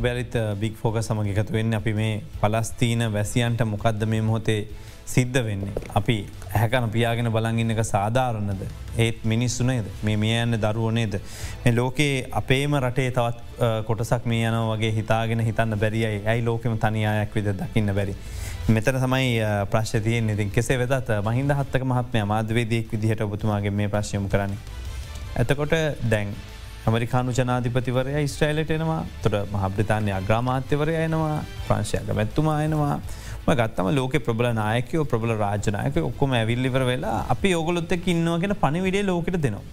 S1: බැරිත් බික් ෆෝක සමග එකතු වෙන්න අපි මේ පලස්තීන වැසියන්ට මොකක්ද මේ මොහොතේ සිද්ධ වෙන්නේ. අපි ඇහැකන පියාගෙන බලගන්න එක සාධාරණද ඒත් මිනිස්සුනේද මේ මිය යන්න දරුවනේද. මේ ලෝකයේ අපේම රටේ තවත් කොටසක් මේ යන වගේ හිතාගෙන හිතන්න බැරියි ඇයි ලෝකෙම තනියායක් විද දකින්න බැරි. මෙතන තමයි ප්‍රශ්තියෙන් ඉතින් කෙසේ වෙදත් මහින්ද හත්තක මහත්මය මාධවේදයෙක් විදිහට ඔබතුමාගේ මේ ප්‍රශ්යම කරන්නේ. ඇතකොට දැන් ඇමරිකානු ජනාධිපතිවරය ඉස්ට්‍රයිලට එනවා. තොට මහබ්‍රතාන්‍ය අග්‍රාමාත්‍යවරය එනවා. ප්‍රංශයක මැත්තුමා එනවා. ගත්තම ලෝක ප්‍රබල නායකයෝ ප්‍රබල රාජනායක ඔක්කොම ඇවිල්ලිවර වෙලා අපි ඔගොලොත්තක ඉන්නවගෙන පනිවිඩේ ලෝකට දෙනවා.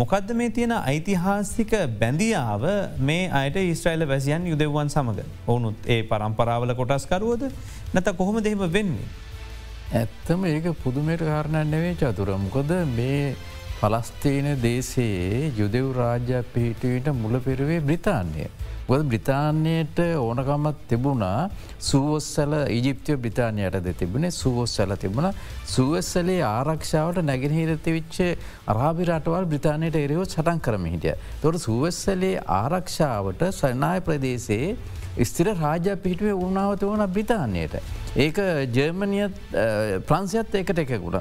S1: මොකක්ද මේ තියෙන ඓතිහාසික බැඳියාව? මේ අයට ඉස්ට්‍රයිල වැසියන් යුදෙවන් සමඟ ඕනුත් ඒ පරම්පරාවල කොටස්කරුවද නැත කොහොම දෙහෙම වෙන්නේ.
S3: ඇත්තම ඒක පුදුමයට කාරණන්න නෙවේ චතුරම්කොද මේ පලස්තීන දේශයේ යුදෙව් රාජ්‍ය පිහිටුවට මුල පෙරුවේ බ්‍රිතාන්ය. ගොද බ්‍රිතාන්‍යයට ඕනකමත් තිබුණා සුවස්සල ඉජිප්තිය බ්‍රිතාානයට ද තිබුණේ සුවස්සල තිබුණ සුවස්සලේ ආරක්ෂාවට නැගෙනහිරති විච්චේ අරාබි රටවල් බ්‍රිතානයට එරයෝ සටන් කරම හිටිය. තොට සුවස්සලේ ආරක්ෂාවට සනාය ප්‍රදේශයේ ස්තිර රාජ පිහිටුවේ උනාවත වන බ්‍රිතාන්‍යයට. ඒක ජර්මනියත් ප්‍රන්සියත් ඒකට එකකුට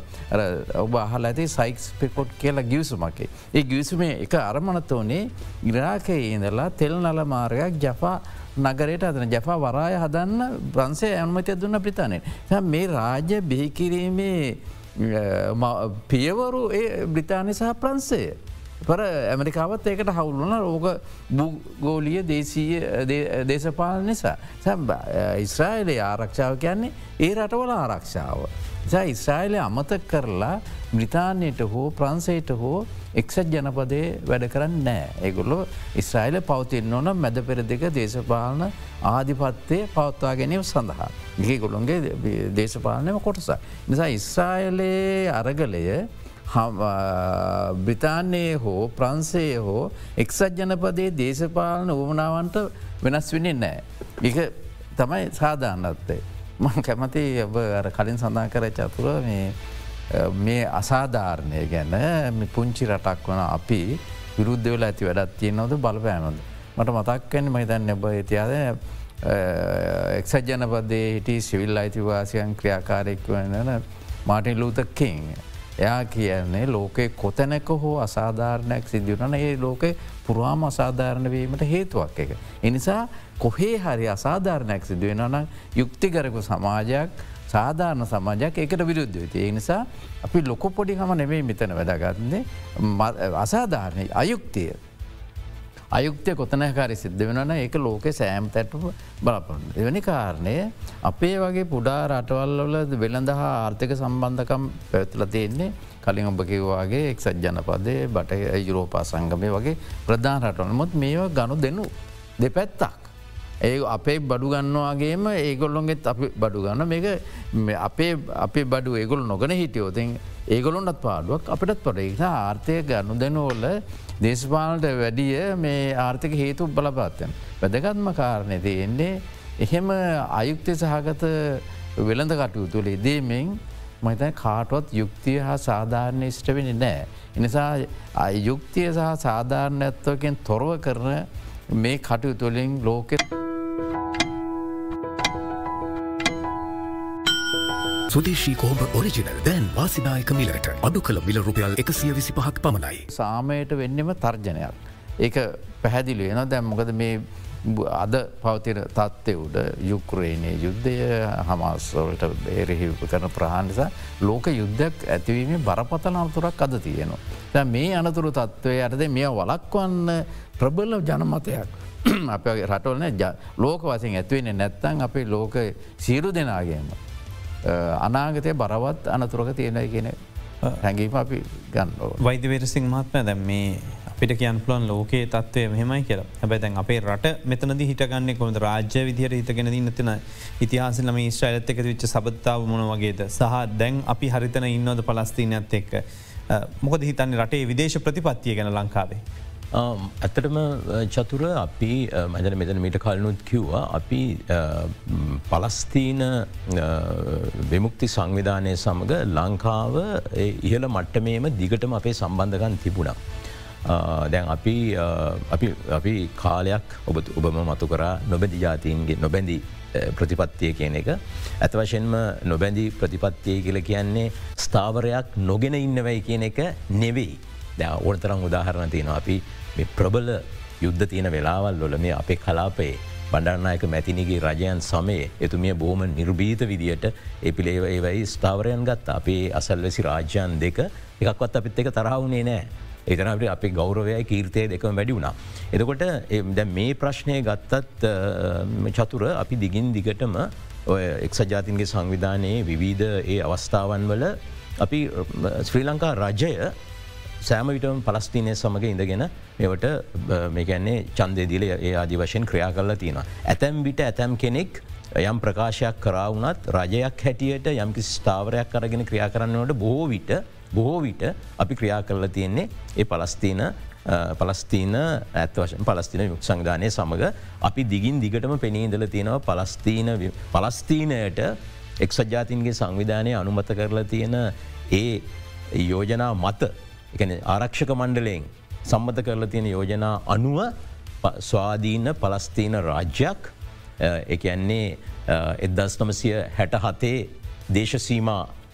S3: ඔබ අහල ඇති සයික්ස් පෙකොට් කියලා ගියසුමකේ. ඒ ගිවිසුමේ එක අරමණත වනේ ඉරාකයේ ඉඳලා තෙල් නල මාර්ගයක් ජපා නගරයට අදන ජපා වරාය හදන්න ප්‍රන්සේ ඇන්මතිය දුන්න ප්‍රිතානය. මේ රාජ්‍ය බිහිකිරීමේ පියවරු ඒ බ්‍රිතානය සහ ප්‍රන්සේ. පර ඇමරිකාවත් ඒකට හවුල්ලන රෝග භූගෝලිය දේශීය දේශපාල නිසා. ඉස්්‍රායිලේ ආරක්ෂාව කියන්නේ ඒ රටවල ආරක්ෂාව. ඉස්්‍රායිලය අමතක් කරලා බ්‍රිතාන්‍යයට හෝ ප්‍රන්සේට හෝ එක්සත් ජනපදේ වැඩ කරන්න නෑ. ඒගොල්ලො ඉස්්‍රයිල පවතින්න ඕන මැද පෙර දෙක දේශපාලන ආධිපත්තය පවත්වා ගැනීම සඳහා. ගිහි ගොළුන්ගේ දේශපාලනයම කොටස. නිසා ඉස්්‍රායිලයේ අරගලය බ්‍රිතාන්‍යයේ හෝ ප්‍රන්සේ හෝ එක්සත් ජනපදේ දේශපාලන උවමනාවන්ට වෙනස් වෙන්නේ නෑ. එක තමයි සාධාන්නත්තේ. මං කැමති ඔබ කලින් සඳහන් කර චතුර මේ අසාධාරණය ගැන පුංචි රටක් වන අපි විරුද්ධ වෙලා ඇති වැඩත් තියෙනවද බලපෑනොද. මට මතක්කෙන් මහිතන් නැබ ඉතියාද එක්සත් ජනපදේ හිටි සිවිල් අයිතිවාසියන් ක්‍රියාකාරෙක් වන මාටින් ලූතකින්. එයා කියන්නේ ලෝකේ කොතැනක හෝ අසාධාරණයක් සිදුවන ඒ ලෝකේ පුරාම අසාධාරණ වීමට හේතුවක් එක. එනිසා කොහේ හරි අසාධාරණයක් සිදුවෙන නම් යුක්තිකරකු සමාජයක් සාධාරණ සමාජයක් එකට විරුද්ධ වෙති. ඒ නිසා අපි ලොකො පොඩි හම නෙවෙයි මෙතන වැඩගත්න්නේ අසාධාරණය අයුක්තිය. අයුක්තය කොතනකාරි සිද්ධ වෙනන ඒක ලෝක සෑම් තැට බලපන්න. එවැනි කාරණය අපේ වගේ පුඩා රටවල්වල වෙළඳ හා ආර්ථක සම්බන්ධකම් පැවතුල තියෙන්නේ කලින් ඔබ කිව්වාගේ එක්සත් ජනපදය බට යුරෝපා සංගමය වගේ ප්‍රධාන රටවල මොත් මේවා ගනු දෙනු දෙපැත්තක්. ඒ අපේ බඩු ගන්නවාගේම ඒගොල්ලොන්ගෙත් අපි බඩු ගන්න මේක අපේ අපේ බඩු ඒගොල් නොගන හිටියෝතින් ඒගොලොන්ටත් පාඩුවක් අපිටත් පොට ආර්ථය ගන්නු දෙනෝල දේශපාලට වැඩිය මේ ආර්ථක හේතු බලපාත්තයන්. වැදගත්ම කාරණය තියෙන්නේ එහෙම අයුක්තය සහගත වෙළඳ කටයුතුල ඉදීමෙන් මහිත කාටුවත් යුක්තිය හා සාධාරණය ෂ්ට වෙන නෑ. එනිසා යුක්තිය සහ සාධාරණයත්වකෙන් තොරව කරන මේ කටයුතුලින් ලෝකෙත්.
S5: සුදේශී කෝම ඔරිජිනල් දැන් වාසිනායක මිලට අඩු කළ මිල රුපියල් එකසිය විසි පහක් පමණයි.
S3: සාමයට වෙන්නම තර්ජනයක්. ඒක පැහැදිලි වෙන දැම් මොකද මේ අද පවතින තත්ත්ය උඩ යුක්‍රේණය යුද්ධය හමස්වලට බේරහිව කරන ප්‍රහානිසා ලෝක යුද්ධයක් ඇතිවීම බරපතල අනතුරක් අද තියෙනවා. මේ අනතුරු තත්ත්වය අරද මෙය වලක්වන්න ප්‍රබල ජනමතයක්. අප රටවලන ලෝක වසින් ඇත්වෙන්නේ නැත්තන් අපේ ලෝක සීරු දෙනාගේම. අනාගතය බරවත් අනතුරක තියෙන කියන හැඟීම අපි ගන්න.
S1: වෛද්‍යවේරසිං මහත්ම දැම් මේ අපිට කියන් පලොන් ලෝකයේ තත්වය මෙහෙමයි කියලා. හැබැතැන් අපේ රට මෙතනද හිටගන්නේ කොමද රාජ්‍ය විදිහයට හිතගෙන නතින ඉතිහාසලම ඊශ්‍රයිලත් එක විච්ච සබත්තාව මොන වගේද? සහ දැන් අපි හරිතන ඉන්නවද පලස්තිීනයත් එක්ක? මොකද හිතන්නේ රටේ විදේශ ප්‍රතිපත්තිය ගැන ලංකාවේ.
S4: Um, ඇත්තටම uh, චතුර අපි uh, මැදන මෙතන මිට කලනුත් කිව්වා අපි uh, පලස්තීන විමුක්ති සංවිධානය සමඟ ලංකාව ඉහළ මට්ටමේම දිගටම අපේ සම්බන්ධකන් තිබුණා. දැන් අපි අපි කාලයක් ඔබ ඔබම මතු කරා නොබැදි ජාතීන්ගේ නොබැඳි ප්‍රතිපත්තිය කියන එක. ඇත වශයෙන්ම නොබැඳි ප්‍රතිපත්තිය කියල කියන්නේ ස්ථාවරයක් නොගෙන ඉන්නවයි කියන එක නෙවෙයි. දැ ඕනතරම් උදාහරණ තියෙනවා අපි මේ ප්‍රබල යුද්ධ තියෙන වෙලාවල් ලොල මේ අපේ කලාපයේ බණ්ඩානායක මැතිනිගේ රජයන් සමයේ එතුමිය බොහම නිර්බීත විදියට එපිලේව ඒවයි ස්ථාවරයන් ගත් අපේ අසල්වැසි රාජ්‍යන් දෙක එකක්වත් අපිත් එක තරහුණේ නෑ. එතනට අපි ගෞරවයයි කීර්තය දෙකම වැඩි වුණා. එතකොට දැ මේ ප්‍රශ්නය ගත්තත් චතුර අපි දිගින් දිගටම ඔය එක්සජාතින්ගේ සංවිධානයේ විවිධ ඒ අවස්ථාවන් වල අපි ශ්‍රී ලංකා රජය සෑමවිටම පලස්තිනය සමඟ ඉඳගෙන මෙවට මේකැන්නේ චන්දේදිල ඒ ආදි වශයෙන් ක්‍රියා කරලා තියෙන. ඇතැම් විට ඇතැම් කෙනෙක් යම් ප්‍රකාශයක් කරවුනත් රජයක් හැටියට යම්කි ස්ථාවරයක් අරගෙන ක්‍රියා කරන්නවට බොහෝ විට බොහෝ විට අපි ක්‍රියා කරලා තියෙන්නේ ඒ පලස්තිීන පලස්තිීන ඇත්වශ පලස්තින යුක් සංධානය සමඟ අපි දිගින් දිගටම පෙනීදල තියෙනවා පලස්තිීන පලස්තිීනයට එක්සජාතින්ගේ සංවිධානය අනුමත කරලා තියෙන ඒ යෝජනා මත එකන ආරක්ෂක මණ්ඩලයෙන් සම්මත කරලා තියෙන යෝජනා අනුව ස්වාධීන පලස්තිීන රාජ්‍යයක් එකන්නේ එදස් නමසය හැට හතේ දේශසීම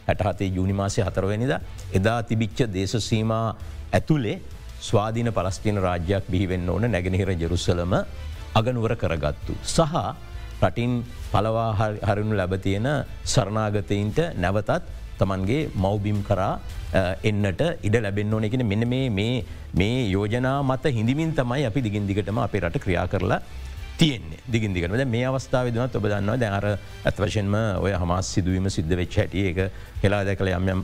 S4: හැටහතේ ජූනිමාසය හතරවෙනිද එදා තිබිච්ච දේශසීමා ඇතුළේ ස්වාධීන පලස්තින රාජ්‍යයක් බිහිවෙන්න ඕන නැගෙනහිර ජෙරුසලම අගනුවර කරගත්තු. සහ රටින් පලවා හරනු ලැබතියෙන සරණාගතයින්ට නැවතත් තමන්ගේ මවබිම් කරා එන්නට ඉඩ ලැබෙන් ඕන එකෙන මෙන මේ යෝජනා මත හිඳමින් තමයි අපි දිගින් දිගටම අපේ රට ක්‍රියා කරලා තියෙන්නේ. දිගින් දිගනද මේ අවස්ථාව දනත් ඔබ දන්නවා දැනර ඇත් වශයෙන්ම ඔය හමස් සිදුවීම සිද්ධ වෙච් හැටිය එක හෙලා දැකළ යම්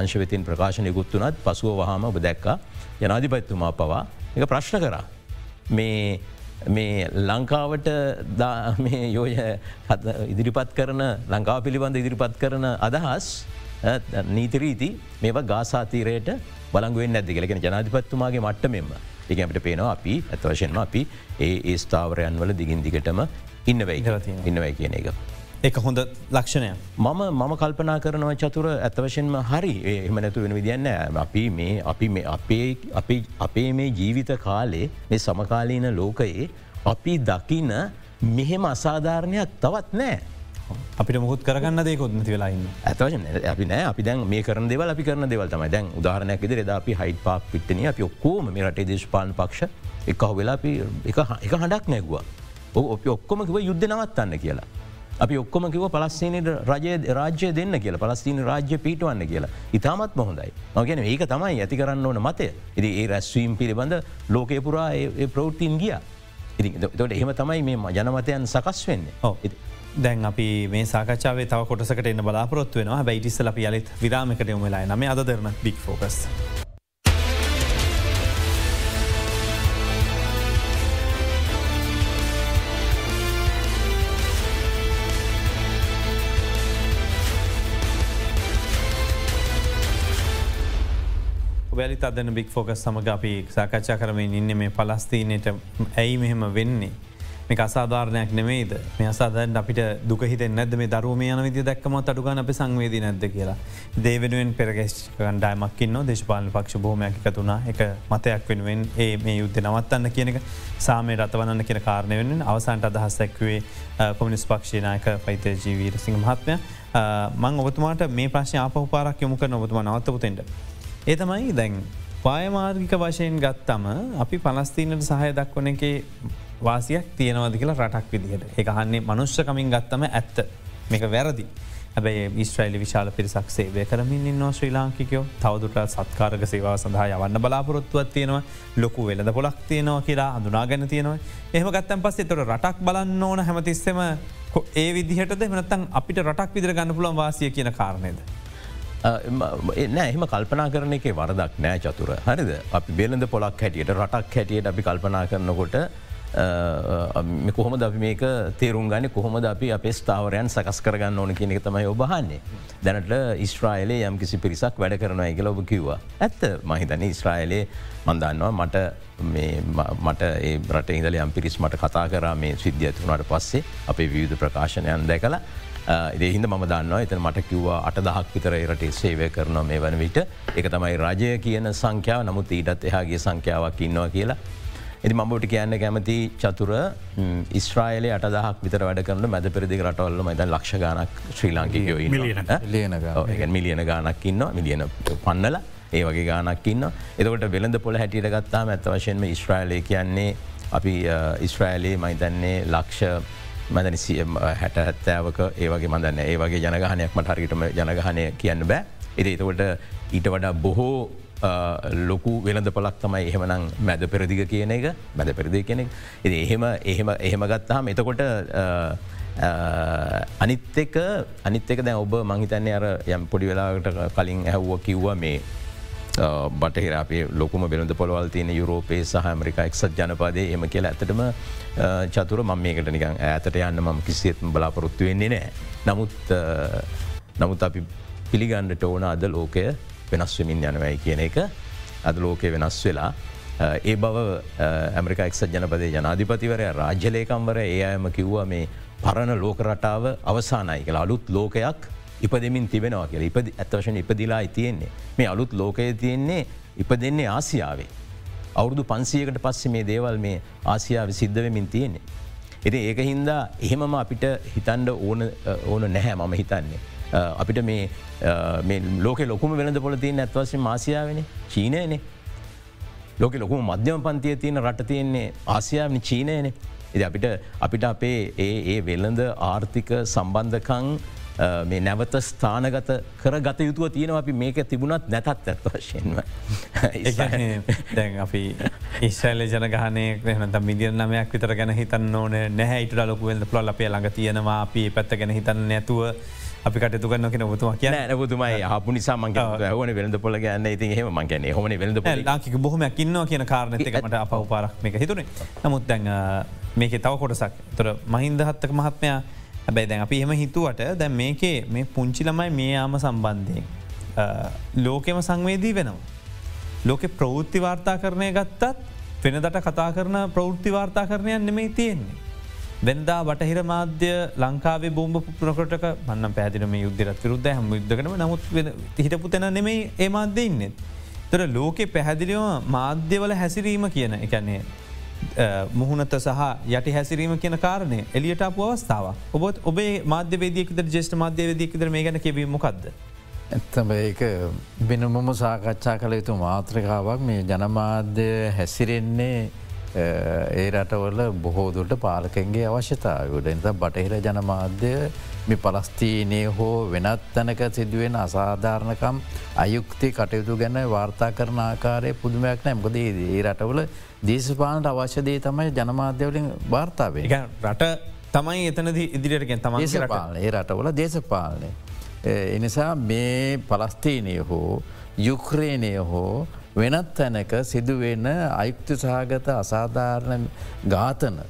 S4: අංශවෙතින් ප්‍රකාශනය ගුත්තුනත් පසුව වහම ඔබ දැක්කා. ජනාධිපත්තුමා පවා එක ප්‍රශ්න කරා. මේ මේ ලංකාවට යෝය ඉදිරිපත් කරන ලංකාව පිළිබඳ ඉදිරිපත් කරන අදහස් නීතිරීති මේවා ගාසාතීරයට බලංගුවෙන් ඇදි කලෙන ජනාධිපත්තුමාගේ මට්ට මෙම එකමට පේනවා අපි ඇත්වශයෙන්ම අපි ඒ ඒ ස්ථාවරයන් වල දිගින් දිගටම ඉන්නවයි ඉන්නවයි කියන එක.
S1: එක හොඳ ලක්ෂණය
S4: මම මම කල්පනා කරනවා චතුර ඇත්තවශයෙන්ම හරි. එහම නැතු වෙන විදින්න අපි මේ අපි අපේ අපේ මේ ජීවිත කාලේ මේ සමකාලීන ලෝකයේ අපි දකින මෙහෙම අසාධාරණයක් තවත් නෑ.
S1: අපිට මුහත් කරන්න දෙකොත් නැති වෙලාන්න
S4: ඇතවශන අපි නෑ. අපි දැන් මේ කරන දෙවල් අපි කරන දෙවල් තමයි. දැන් උදාහරනයක් විදිර ද අපි හයිට පාක් පිට්ටන අපි ඔක්කෝම මේ රටේ දේශපාලන පක්ෂ එක වෙලා එක හඬක් නැගවා. ඔප ඔක්කොම කිව යුද්ධ නවත්තන්න කියලා. අපි ඔක්කොම කිව පලස්සීනට රජය රාජ්‍ය දෙන්න කියලා පලස්තිීන රාජ්‍ය පිටවන්න කියලා ඉතාමත් මොහොඳයි මගෙන ඒක තමයි ඇති කරන්න ඕන මතය ඉදි ඒ රැස්වීම් පිළිබඳ ලෝකය පුරා ප්‍රෘතින් ගිය. තොට එහෙම තමයි මේ ජනමතයන් සකස් වෙන්නේ.
S1: දැන් අපි මේ සාකච්ඡාවේ තව කොටසකට එන්න බලාපොරොත්තු වෙනවා බයිටිස්සල අපි යලෙත් විරාමකට යොමලා නම අද දෙරන බික් ෆෝකස්. වැලි අදන බික් ෆෝකස් සමඟ අපි සාකච්ඡා කරමින් ඉන්න මේ පලස්තිීනයට ඇයි මෙහෙම වෙන්නේ. මේ අසාධාරණයක් නෙමේද මේ අසාධරට අපිට දුකහිත නැද මේ දරුවම යන විදි දක්කම අඩුගන අප සංවේද නැද්ද කියලා. දේවෙනුවෙන් පෙරගෙස් කණ්ඩායමක්කින්න දේශපාලන පක්ෂ බෝමයකිකතුනා එක මතයක් වෙනුවෙන් ඒ මේ යුද්ධ නවත්තන්න කියනක සාමය රතවන්න කියෙන කාරණය වෙන අවසන්ට අදහස් දැක්වේ කොමිනිස් පක්ෂනායක පෛතය ජීවීර සිංහ මහත්මය මං ඔබතුමාට මේ ප්‍රශ්න ආපහු පාරක් යොමුක නොබතුම නවත්තපුතෙන්ට. ඒ තමයි දැන් පායමාර්ගික වශයෙන් ගත්තම අපි පලස්තීනට සහය දක්වන එක වාසියක් තියෙනවද කියලා රටක් විදිහට. එක හන්නේ මනුෂ්‍යකමින් ගත්තම ඇත්ත. මේක වැරදි. ඇබැයි ඉස්ට්‍රයිලි විශාල පිරිසක් සේවය කරමින් ඉන්නවා ශ්‍රී ලාංකිකයෝ. තවදුරට සත්කාරක සේවා සඳහා යවන්න බලාපොරොත්තුවත් තියෙනවා. ලොකු වෙලද පොලක් තියෙනවා කියලා හඳුනා ගැන තියෙනවා. එහම ගත්තන් පස්සේ තොට රටක් බලන්න ඕන හැමතිස්සෙම ඒ විදිහට මනත්තන් අපිට රටක් විදිර ගන්න පුළන් වාසිය කියන කාරණයද.
S4: නෑ එහම කල්පනා කරන එක වරදක් නෑ චතුර. හරිද? අපි බෙලඳ පොලක් හැටියට රටක් හැටියට අපි කල්පනා කරනකොට කොහොම අපි මේක තේරුම් ගන්න කොහොමද අපි අපේ ස්ථාවරයන් සකස් කරගන්න ඕන කියන එක තමයි ඔබහන්නේ. දැනට ඉස්ට්‍රයිලේ යම් කිසි පිරිසක් වැඩ කරනවා එක ඔබ කිව්වා. ඇත්ත මහිතන ඉස්ට්‍රයිලේ මන්දන්නවා මට මට ඒ රට ඉදල යම් පිරිස් මට කතා කරා මේ සිද්ධියතුනට පස්සේ අපේ විවිධ ප්‍රකාශනයන් දැකලා ඒහින්ද ම දන්නවා එත මට කිව්වා අට දහක් විතර රටේ සේවය කරනවා මේ වන විට එක තමයි රජය කියන සංඛ්‍යාව නමුත් ඊටත් එහාගේ සංඛ්‍යාවක් ඉන්නවා කියලා එති මඹට කියන්න කැමති චතුර ඉස්්‍රයිලේ අට දහක් විතර වැඩ කරන මැද පෙරදි රටවල්ල මද ලක්ෂ ගනක් ශ්‍රී ලාංකිකයෝ ලියන මිලියන ගානක් ඉන්න මිලියන පන්නල ඒ වගේ ගානක් ඉන්න එතකට වෙළඳ පොල හැටියට ගත්තාම ඇත්ත වශයෙන්ම ඉස්්‍රයිලය කියන්නේ අපි ඉස්්‍රයිලේ මයිතන්නේ ලක්ෂ මදන හැට හැත්තෑවක ඒවගේ මදන්න ඒ වගේ ජනගහනයක් මට හරිටම ජනගහනය කියන්න බෑ. එති එතකොට ඊට වඩා බොහෝ ලොකු වෙළඳ පලක් තමයි එහෙමනම් මැද පෙරදිග කියන එක මැද පෙරදි කෙනෙක් එහෙම එහෙම එහෙම ගත්තාහම එතකොට අනිත් එක අනිත් එක දැ ඔබ මංහිතන්නේ අර යම් පොඩි වෙලාට කලින් ඇහව්ව කිව්ව මේ බටහිර අපේ ලොකුම බෙළඳ පොළවල් තියෙන යුරෝපේ සහ ඇමරිකා එක්සත් ජනපාදය එම කියලා ඇතටම චතුර මම මේකට නිකන් ඇතට යන්න මම කිසිේත්ම බලාපොරොත්තු වෙන්නේ නෑ. නමුත් නමුත් අපි පිළිගන්නට ඕන අද ලෝකය වෙනස්වමින් යනවයි කියන එක අද ලෝකය වෙනස් වෙලා ඒ බව ඇමරිකා එක්සත් ජනපදේ ජනාධිපතිවරය රාජ්‍යලේකම්වර ඒ අයම කිව්වා මේ පරණ ලෝකරටාව අවසානයි කියලා අලුත් ලෝකයක් ඉපදමින් තිබෙනවා කියල ඉප ඇත්වශන ඉපදිලා තියෙන්නේ මේ අලුත් ලෝකය තියෙන්නේ ඉප දෙන්නේ ආසියාවේ. අවුරුදු පන්සියකට පස්සේ මේ දේවල් මේ ආසියාව සිද්ධවෙමින් තියෙන්නේ. එති ඒක හින්දා එහෙමම අපිට හිතන්ඩ ඕන ඕන නැහැ මම හිතන්නේ. Uh, අපිට මේ uh, ලෝක ලොකුම වෙනද පොලතින් ඇත්වශය මාසියාවෙන චීනයනේ. ලෝක ලොකුම මධ්‍යම පන්තිය තියෙන රට තියෙන්නේ ආසියාවනි චීනයනේ. එ අපිට අපිට අපේ ඒ ඒ වෙල්ලඳ ආර්ථික සම්බන්ධකං uh, මේ නැවත ස්ථානගත කර ගත යුතුව තියෙනව අපි මේක තිබුණත් නැතත් ඇත් වශයෙන්ම.
S1: දැන් අපි ඉස්්‍රයිල ජනගහනය හනත මිදිියන් නමයක් විතර ගැන හිතන්න ඕන නැහැයිට ලොකුවෙල්ද පලල් අපේ ළඟ තියෙනවා. අපි පැත්ත ගැන හිතන්න නැතුව අපි කටතු කන්න කියෙන බතුම කිය
S4: නැබතුමයි හපු නිසා මං හන වෙළඳ පොල ගන්න. ඉති හෙම මංගන හොන වෙළඳ
S1: ලාකික බොහොම කින්න කියන කාරණතකමට අප උපාරක් මේක හිතුනේ. නමුත් දැන් මේක තව කොටසක්. තොර මහින්දහත්තක මහත්මයා හැබැයි දැන් අපි එහෙම හිතුවට දැන් මේකේ මේ පුංචි ළමයි මේ යාම සම්බන්ධයෙන් ලෝකෙම සංවේදී වෙනවා. ලෝකෙ ප්‍රවෘත්ති වාර්තා කරණය ගත්තත් වෙනදට කතා කරන ප්‍රවෘත්ති වාර්තා කරණයන් නෙමෙයි තියෙන්නේ. වෙනදා බටහිර මාධ්‍ය ලංකාවේ බෝම්භ පුරකොටක මන්න පැදිනම යුද්ධරත් විරුද්ධ හම යුද්ධකනම නමුත් හිටපු තැන නෙමෙයි ඒ මාධ්‍ය ඉන්නෙත්. තොර ලෝකෙ පැහැදිලිවම මාධ්‍යවල හැසිරීම කියන එකන්නේ මුහුණත සහ යටි හැසිරීම කියන කාරණය එලියට අප අවස්ථාව ඔබත් ඔබේ මාධ්‍යවේදයකද ජෙස්ට මාධ්‍යවේදයකද මේ ගැන කිවීමොකක්ද.
S3: ඇත්තම ඒක වෙනමම සාකච්ඡා කළ යුතු මාත්‍රකාවක් මේ ජනමාධ්‍ය හැසිරෙන්නේ ඒ රටවල බොහෝදුරට පාලකෙන්ගේ අවශ්‍යතාවයුට එත බටහිර ජනමාධ්‍ය මි පලස්තීනය හෝ වෙනත් තැනක සිදුවෙන අසාධාරණකම් අයුක්ති කටයුතු ගැන වාර්තා කරන ආකාරය පුදුමයක් නෑ. මොකද ඒ රටවල දේශපාලට අවශ්‍යදේ තමයි ජනමාධ්‍යවලින් වාර්තාවේ
S1: රට තමයි එතනද ඉදිරියටගෙන් තම
S3: ඒ රටවල දේශපාලනය. එනිසා මේ පලස්තීනය හෝ යුක්‍රේණය හෝ වෙනත් තැනක සිදුවෙන අයුක්ති සහගත අසාධාරණ ඝාතන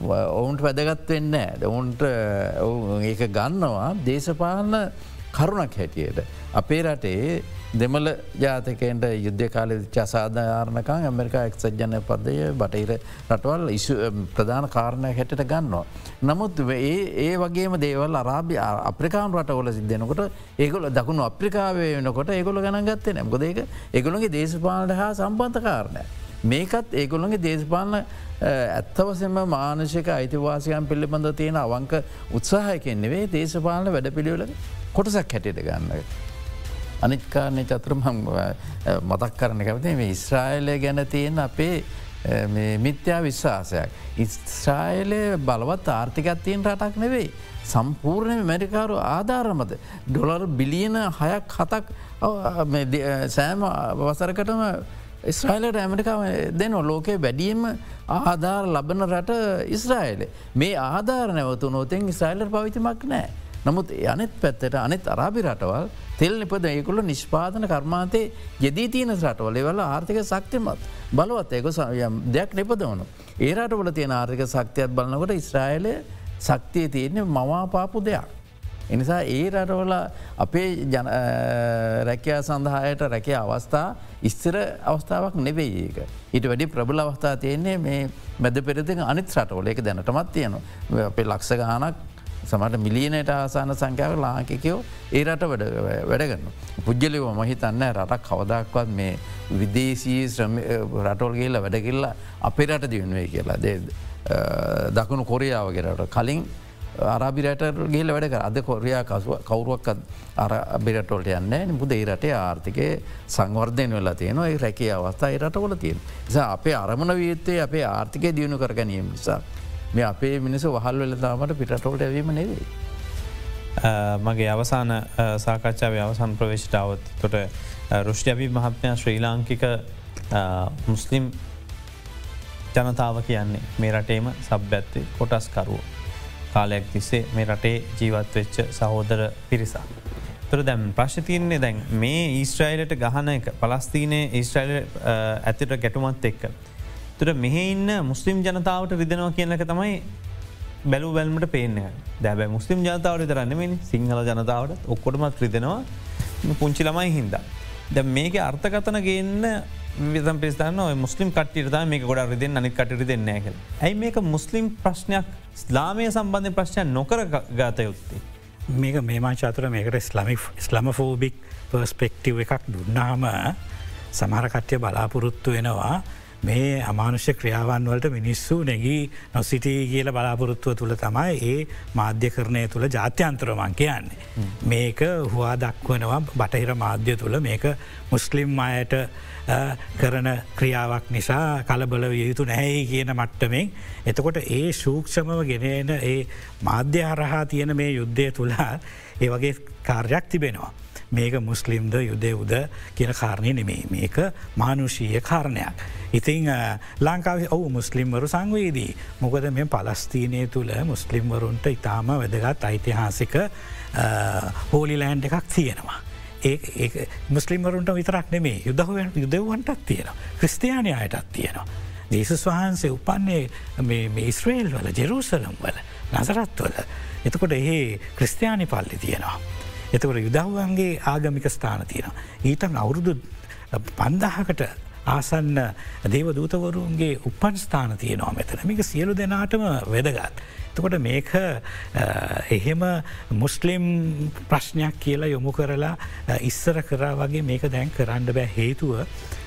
S3: ඔවුන්ට වැදගත් වෙන්න ඔවුන්ට ඒක ගන්නවා දේශපාලන කරුණක් හැටියට. අපේ රටේ දෙමල ජාතකන්ට යුද්ධ කාල චසාධාරණකං ඇමරිකා එක්සත් ජන පදය බටහිර රටවල් ඉසු ප්‍රධාන කාරණය හැටට ගන්නවා. නමුත් ඒ ඒ වගේම දේවල් අරාභ්‍ය අප්‍රිකාන් රටවල සිද්ධනකොට ඒගොල දකුණු අප්‍රිකාවේ වෙනකොට ඒගොල ගණන් ගත්තේ නැමකොද ඒක ඒගොළගේ දේශපාලට හා සම්බන්ධ කාරණය. මේකත් ඒගොළොගේ දේශපාලන ඇත්තවසෙම මානශක අයිතිවාසයන් පිළිබඳ තියෙන අවංක උත්සාහයකෙන් නෙවේ දේශපාලන වැඩ පිළිවෙල කොටසක් හැටියට ගන්න. අනිත්කාරණය චතුරම මතක් කරන කැවති මේ ඉස්්‍රායිලය ගැන තියෙන අපේ මිත්‍යා විශ්වාසයක්. ඉස්්‍රායිලය බලවත් ආර්ථිකත් තියෙන් රටක් නෙවෙයි. සම්පූර්ණය මැරිකාරු ආධාරමද. ඩොලර් බිලියන හයක් හතක් සෑම වසරකටම ඉස්්‍රයිලට ඇමරිකාව දෙන ලෝකයේ වැඩියම ආධාර ලබන රට ඉස්රායිලේ. මේ ආධාර නැවතු නොතෙන් ඉස්රයිලර් පවිතිමක් නෑ. නමුත් අනෙත් පැත්තට අනෙත් අරාබි රටවල් තෙල් නිපද ඒකුල්ල නිෂ්පාදන කර්මාතය යෙදී තියන රටවල එවල ආර්ථික සක්තිමත් බලවත් ඒක දෙයක් නිපදවනු. ඒරටවල තියෙන ආර්ථික සක්තියත් බලන්නකොට ඉස්රායිලය සක්තිය තියෙන්නේ මවාපාපු දෙයක්. එනිසා ඒ රටවල අපේ රැකයා සඳහායට රැකය අවස්ථා ඉස්තර අවස්ථාවක් නෙවෙයි ඒක. ඊට වැඩි ප්‍රබල අවස්ථා තියන්නේ මේ මැද පෙරති අනිත් රටවල එක දැනටමත් තියනවා. අපේ ලක්ෂ ගානක් සමට මිලියනයට ආසාන සංඛ්‍යාව ලාංකිකයෝ ඒ රට වැඩගන්න. පුද්ගලිව මහිතන්න රටක් කවදක්වත් මේ විදේශී රටෝල්ගේල වැඩකිල්ලා අපේ රට දියුණුවේ කියලා දේ දකුණු කොරියාවගෙරට කලින් අරාබිරට ගේල වැඩක අද කොරයා කවරුවක් අරබිරටොල්ට යන්න බුද ඒ රටේ ආර්ථිකය සංවර්ධයන වෙලා තියෙනවා ඒ රැකේ අවස්ථා රටවල තියෙන. නිසා අපේ අරමණ වියත්තේ අපේ ආර්ථිකය දියුණු කර ගැනීම නිසා. මේ අපේ මිනිස වහල් වෙලදාමට පිටටෝල්ට ඇවීම නෙවේ.
S1: මගේ අවසාන සාකච්ඡාව අවසන් ප්‍රවේශටාවත් තොට රුෂ්්‍යවී මහත්මයා ශ්‍රී ලාංකික මුස්ලිම් ජනතාව කියන්නේ මේ රටේම සබ්බැත්තේ කොටස්කරුව. කාලයක් තිස්සේ මේ රටේ ජීවත් වෙච්ච සහෝදර පිරිසා. තුර දැම් ප්‍රශ්න තියන්නේ දැන් මේ ඊස්ට්‍රයිලට ගහන එක පලස්තිීනය ඊස්ට්‍රයිල ඇතිට ගැටුමත් එක්ක. තුර මෙහ ඉන්න මුස්ලිම් ජනතාවට රිදෙනවා කියනක තමයි බැලු බැල්මට පේන දැබ මුස්ලිම් ජනතාවට තරන්නම සිංහල ජනතාවට ඔක්කොටමත් රිදෙනවා පුංචි ළමයි හින්දා. ද මේක අර්ථකතන ගන්න විතම් පිස්තන්න මුස්ලිම් කටට මේ ගොඩ රිදෙන් අනි කටරි දෙන්නෑ කළ. ඇයි මේක මුස්ලිම් ප්‍රශ්නයක් ස්ලාමය සම්බන්ධය ප්‍රශ්නයක් නොකර ගත යුත්තේ.
S2: මේක මේමා චාතුර මේකට ස්ලමික් ස්ලමෆෝබික් පර්ස්පෙක්ටව් එකක් දුන්නාම සමහරකට්්‍යය බලාපොරොත්තු වෙනවා මේ අමානුෂ්‍ය ක්‍රියාවන් වලට මිනිස්සු නැගී නොසිටී කියල බලාපොරොත්තුව තුළ තමයි ඒ මාධ්‍ය කරණය තුළ ජාත්‍යන්තරමන් කියන්නේ. මේක හවා දක්වනවා බටහිර මාධ්‍ය තුළ මේක මුස්ලිම් අයට කරන ක්‍රියාවක් නිසා කලබල යුතු නැහැයි කියන මට්ටමෙන්. එතකොට ඒ සූක්ෂමව ගෙනන ඒ මාධ්‍ය හරහා තියෙන මේ යුද්ධය තුළා ඒ වගේ කාර්යක් තිබෙනවා. මේක මුස්ලිම්ද යුදෙව්ද කියන කාරණය නෙමේ මේක මානුෂීය කාරණයක්. ඉතිං ලංකාව ඔවු මුස්ලිම්වරු සංවේදී. මොකද මේ පලස්තීනය තුළ මුස්ලිම්වරුන්ට ඉතාම වැදගත් ඓතිහාසික හෝලිලෑන්් එකක් තියෙනවා. ඒ මුස්ලිම්වරුන්ට විතරක් නෙමේ යුදහුවන් යුදවන්ටත් තියෙන. ක්‍රස්තියානය අයටත් තියෙනවා. දේශස් වහන්සේ උපන්නේ ඉස්රේල් වල ජෙරූසලම් වල නසරත්වල. එතකොට ඒ ක්‍රස්තියානි පල්ලි තියෙනවා. එතකට යුදහුවන්ගේ ආගමික ස්ථාන තියෙනවා. ඊටන් අවුරුදු පන්දහකට ආසන්න දේවදූතවරුන්ගේ උපන් ස්ථාන තියනවා මෙතන මේක සියලු දෙනාටම වැදගත්. එතකොට මේක එහෙම මුස්ලිම් ප්‍රශ්නයක් කියලා යොමු කරලා ඉස්සර කරා වගේ මේක දැන් කරන්න බෑ හේතුව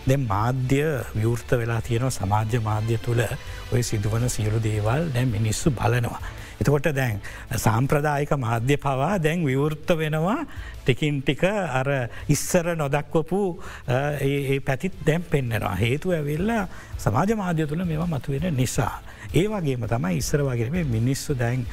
S2: දැ මාධ්‍ය විවෘර්ත වෙලා තියෙනවා සමාජ්‍ය මාධ්‍ය තුළ ඔය සිදුවන සියලු දේවල් දැ මිනිස්සු බලනවා. එතකොට දැන් සාම්ප්‍රදායික මාධ්‍ය පවා දැන් විවෘත්ත වෙනවා ටිකින් ටික අර ඉස්සර නොදක්වපු ඒ පැතිත් දැම් පෙන්නෙනවා. හේතු ඇවිල්ලා සමාජ මාධ්‍ය තුළ මෙවා මතුවෙන නිසා. ඒ වගේම තමයි ඉස්සර වගේම මිනිස්සු දැන්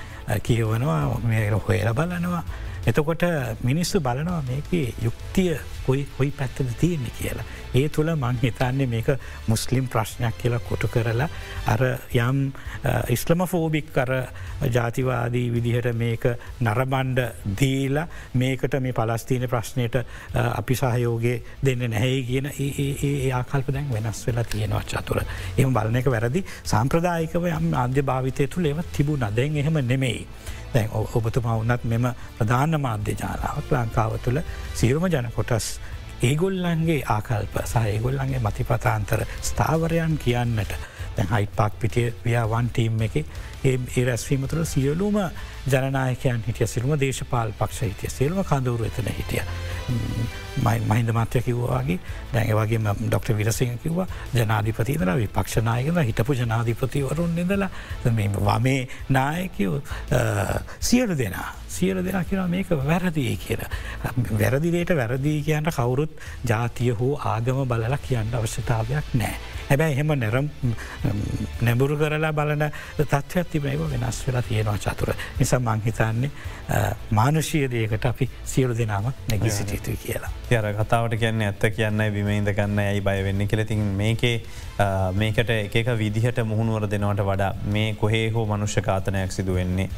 S2: කියවනවා මේ හොයල බලනවා. එතකොට මිනිස්සු බලනවා මේක යුක්තිය කොයි හොයි පැත්තද තියෙන්නේ කියලා. ඒ තුළ මං හිතන්නේ මේක මුස්ලිම් ප්‍රශ්නයක් කියලා කොටු කරලා අර යම් ඉස්ලම ෆෝබික් කර ජාතිවාදී විදිහට මේක නරබන්්ඩ දීලා මේකට මේ පලස්තිීන ප්‍රශ්නයට අපි සහයෝගේ දෙන්න නැහැයි කියන ඒ ආකල්ප දැන් වෙනස් වෙලා තියෙනවා චතුර. එම බලන එක වැරදි සම්ප්‍රදායිකව යම් අන්‍ය භාවිතය තුළ ඒව තිබුණ දැන් එහෙම නෙමෙයි. දැන් ඔබතුමා වන්නත් මෙම ප්‍රධාන මාධ්‍ය ජාලාවක් ලංකාව තුළ සියරුම ජන කොටස් ඒගොල්ලන්ගේ ආකල්ප සහඒගොල්ලන්ගේ මතිපතාන්තර ස්ථාවරයන් කියන්නට. දැන් හයිට පාක් පිටිය ව්‍යාවන්ටීම් එක ඒ රැස්වීම තුළ සියලුම ජනනායකයන් හිටිය සිල්ම දේශපාල් පක්ෂ හිටිය සිල්ම කඳවරු එතන හිටිය. මහින්ද මාත්‍ය කිව්වාගේ දැන් වගේ ඩොක්ට විරසිංහ කිව්වා ජනාධිපතිදල විපක්ෂනායකද හිටපු ජනාධිපතිවරුන් නිදලා වමේ නායකව සියලු දෙනා සියල දෙනා කියෙන මේක වැරදිී කියල. වැරදිදේට වැරදිී කියන්න කවුරුත් ජාතිය හෝ ආගම බලලා කියන්න අවශ්‍යතාවයක් නෑ. හැබැයි එහෙම නැරම් නැඹුරු කරලා බලන තත්ත්වත් තිබනව වෙනස් වෙලා තියෙනවා චතුර නිසා මංහිතන්නේ මානුෂීය දේකට අපි සියලු දෙනාම නැගි සිටියතුයි කියලා.
S1: යර කතාවට කියන්න ඇත්ත කියන්න බිමයිද කන්න ඇයි බය වෙන්න කෙලතින් මේකේ මේකට එක විදිහට මුහුණුවර දෙනවට වඩා මේ කොහේ හෝ මනුෂ්‍ය කාතනයක් සිදු වෙන්නේ.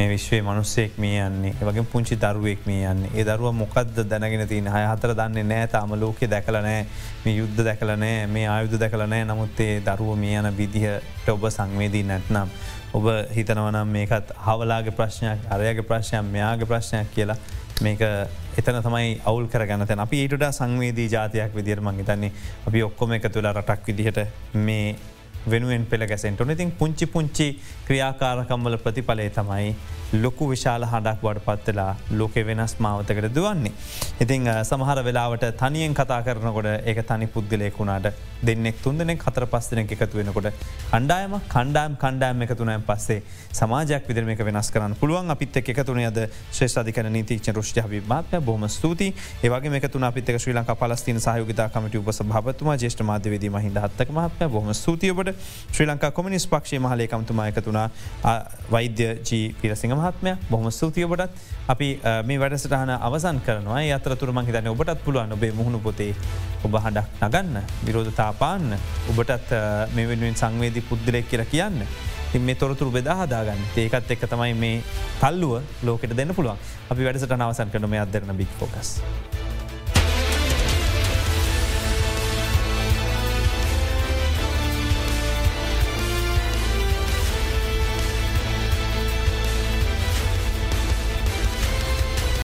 S1: මේ විශ්වේ මනුස්සෙක් මේ යන්නේ. වගේ පුංචි දරුවෙක් මේ යන්න. ඒ දරුව මොකක්ද දැනගෙන තින හය හතර දන්නේ නෑ තාම. ලෝකෙ දැකලනෑ මේ යුද්ධ දැකලනෑ මේ ආයුද්ධ දැකලනෑ නමුත්තේ දරුව මේ යන විදිහට ඔබ සංවේදී නැත්නම්. ඔබ හිතනවනම් මේකත් හවලාගේ ප්‍රශ්නයක් අරයගේ ප්‍රශ්නයක් මෙයාගේ ප්‍රශ්නයක් කියලා මේක එතන තමයි අවුල් කරගන්නතැන අපි ඊට සංවේදී ජාතියක් විදිර මංහිතන්නේ අපි ඔක්කොම එක තුළ රටක් විදිහට මේ වෙනුවෙන් පෙළ ගැසෙන්ට ඉතින් පුංචි පුංචි ක්‍රියාකාරකම්වල ප්‍රතිඵලේ තමයි ලොකු විශාල හඬක් වඩ පත්වෙලා ලෝක වෙනස් මාවතකට දුවන්නේ. ඉතිං සමහර වෙලාවට තනියෙන් කතා කරනකොට ඒක තනි පුද්ගලයකුණාට දෙන්නෙක් තුන්දනෙක් හතර පස්සනෙක් එකතු වෙනකොට අන්ඩායම කණ්ඩායම් කණ්ඩායම් එකතුනයන් පස්සේ සමාජයක් විදිර මේක වෙනස් කරන්න පුළුවන්. අපිත් එකතුන අද ශ්‍රේෂධිකන නීතික්ෂ ෘෂ්ටි හවිමාත්ය බොහම ස්තුති ඒවගේ එකතුන අපිත් ශ්‍රී ලංක පලස්තින සහයෝගතා කමට උපසභාවතුමා ජේෂ්ට මාධ්‍යවේදී මහින්ද හත්තක මහත්ම බොහම ස්තුතියබට ශ්‍රී ලංකා කොමිනිස් පක්ෂේ මහලේකමතුමා එකතුනා වෛද්‍ය ජී පිරසිංහ මහත්මය. බොහම ස්තුතියබටත් අපි මේ වැඩසටහන අවසන් කරනවා. අතරතුර මං හිතන්න ඔබටත් පුළුවන් ඔබේ මුහුණු පොතේ ඔබ හඬක් නගන්න විරෝධතාපාන්න ඔබටත් මේ වෙනුවෙන් සංවේදී පුද්දලෙක් කියල කියන්න. තින් මේ තොරතුරු බෙදාහදාගන්න ඒකත් එක් තමයි මේ තල්ලුව ලෝකට දෙන්න පුළුවන්. අපි වැඩසට නවසන් කරන මේ අදරන බික් ෆෝකස්.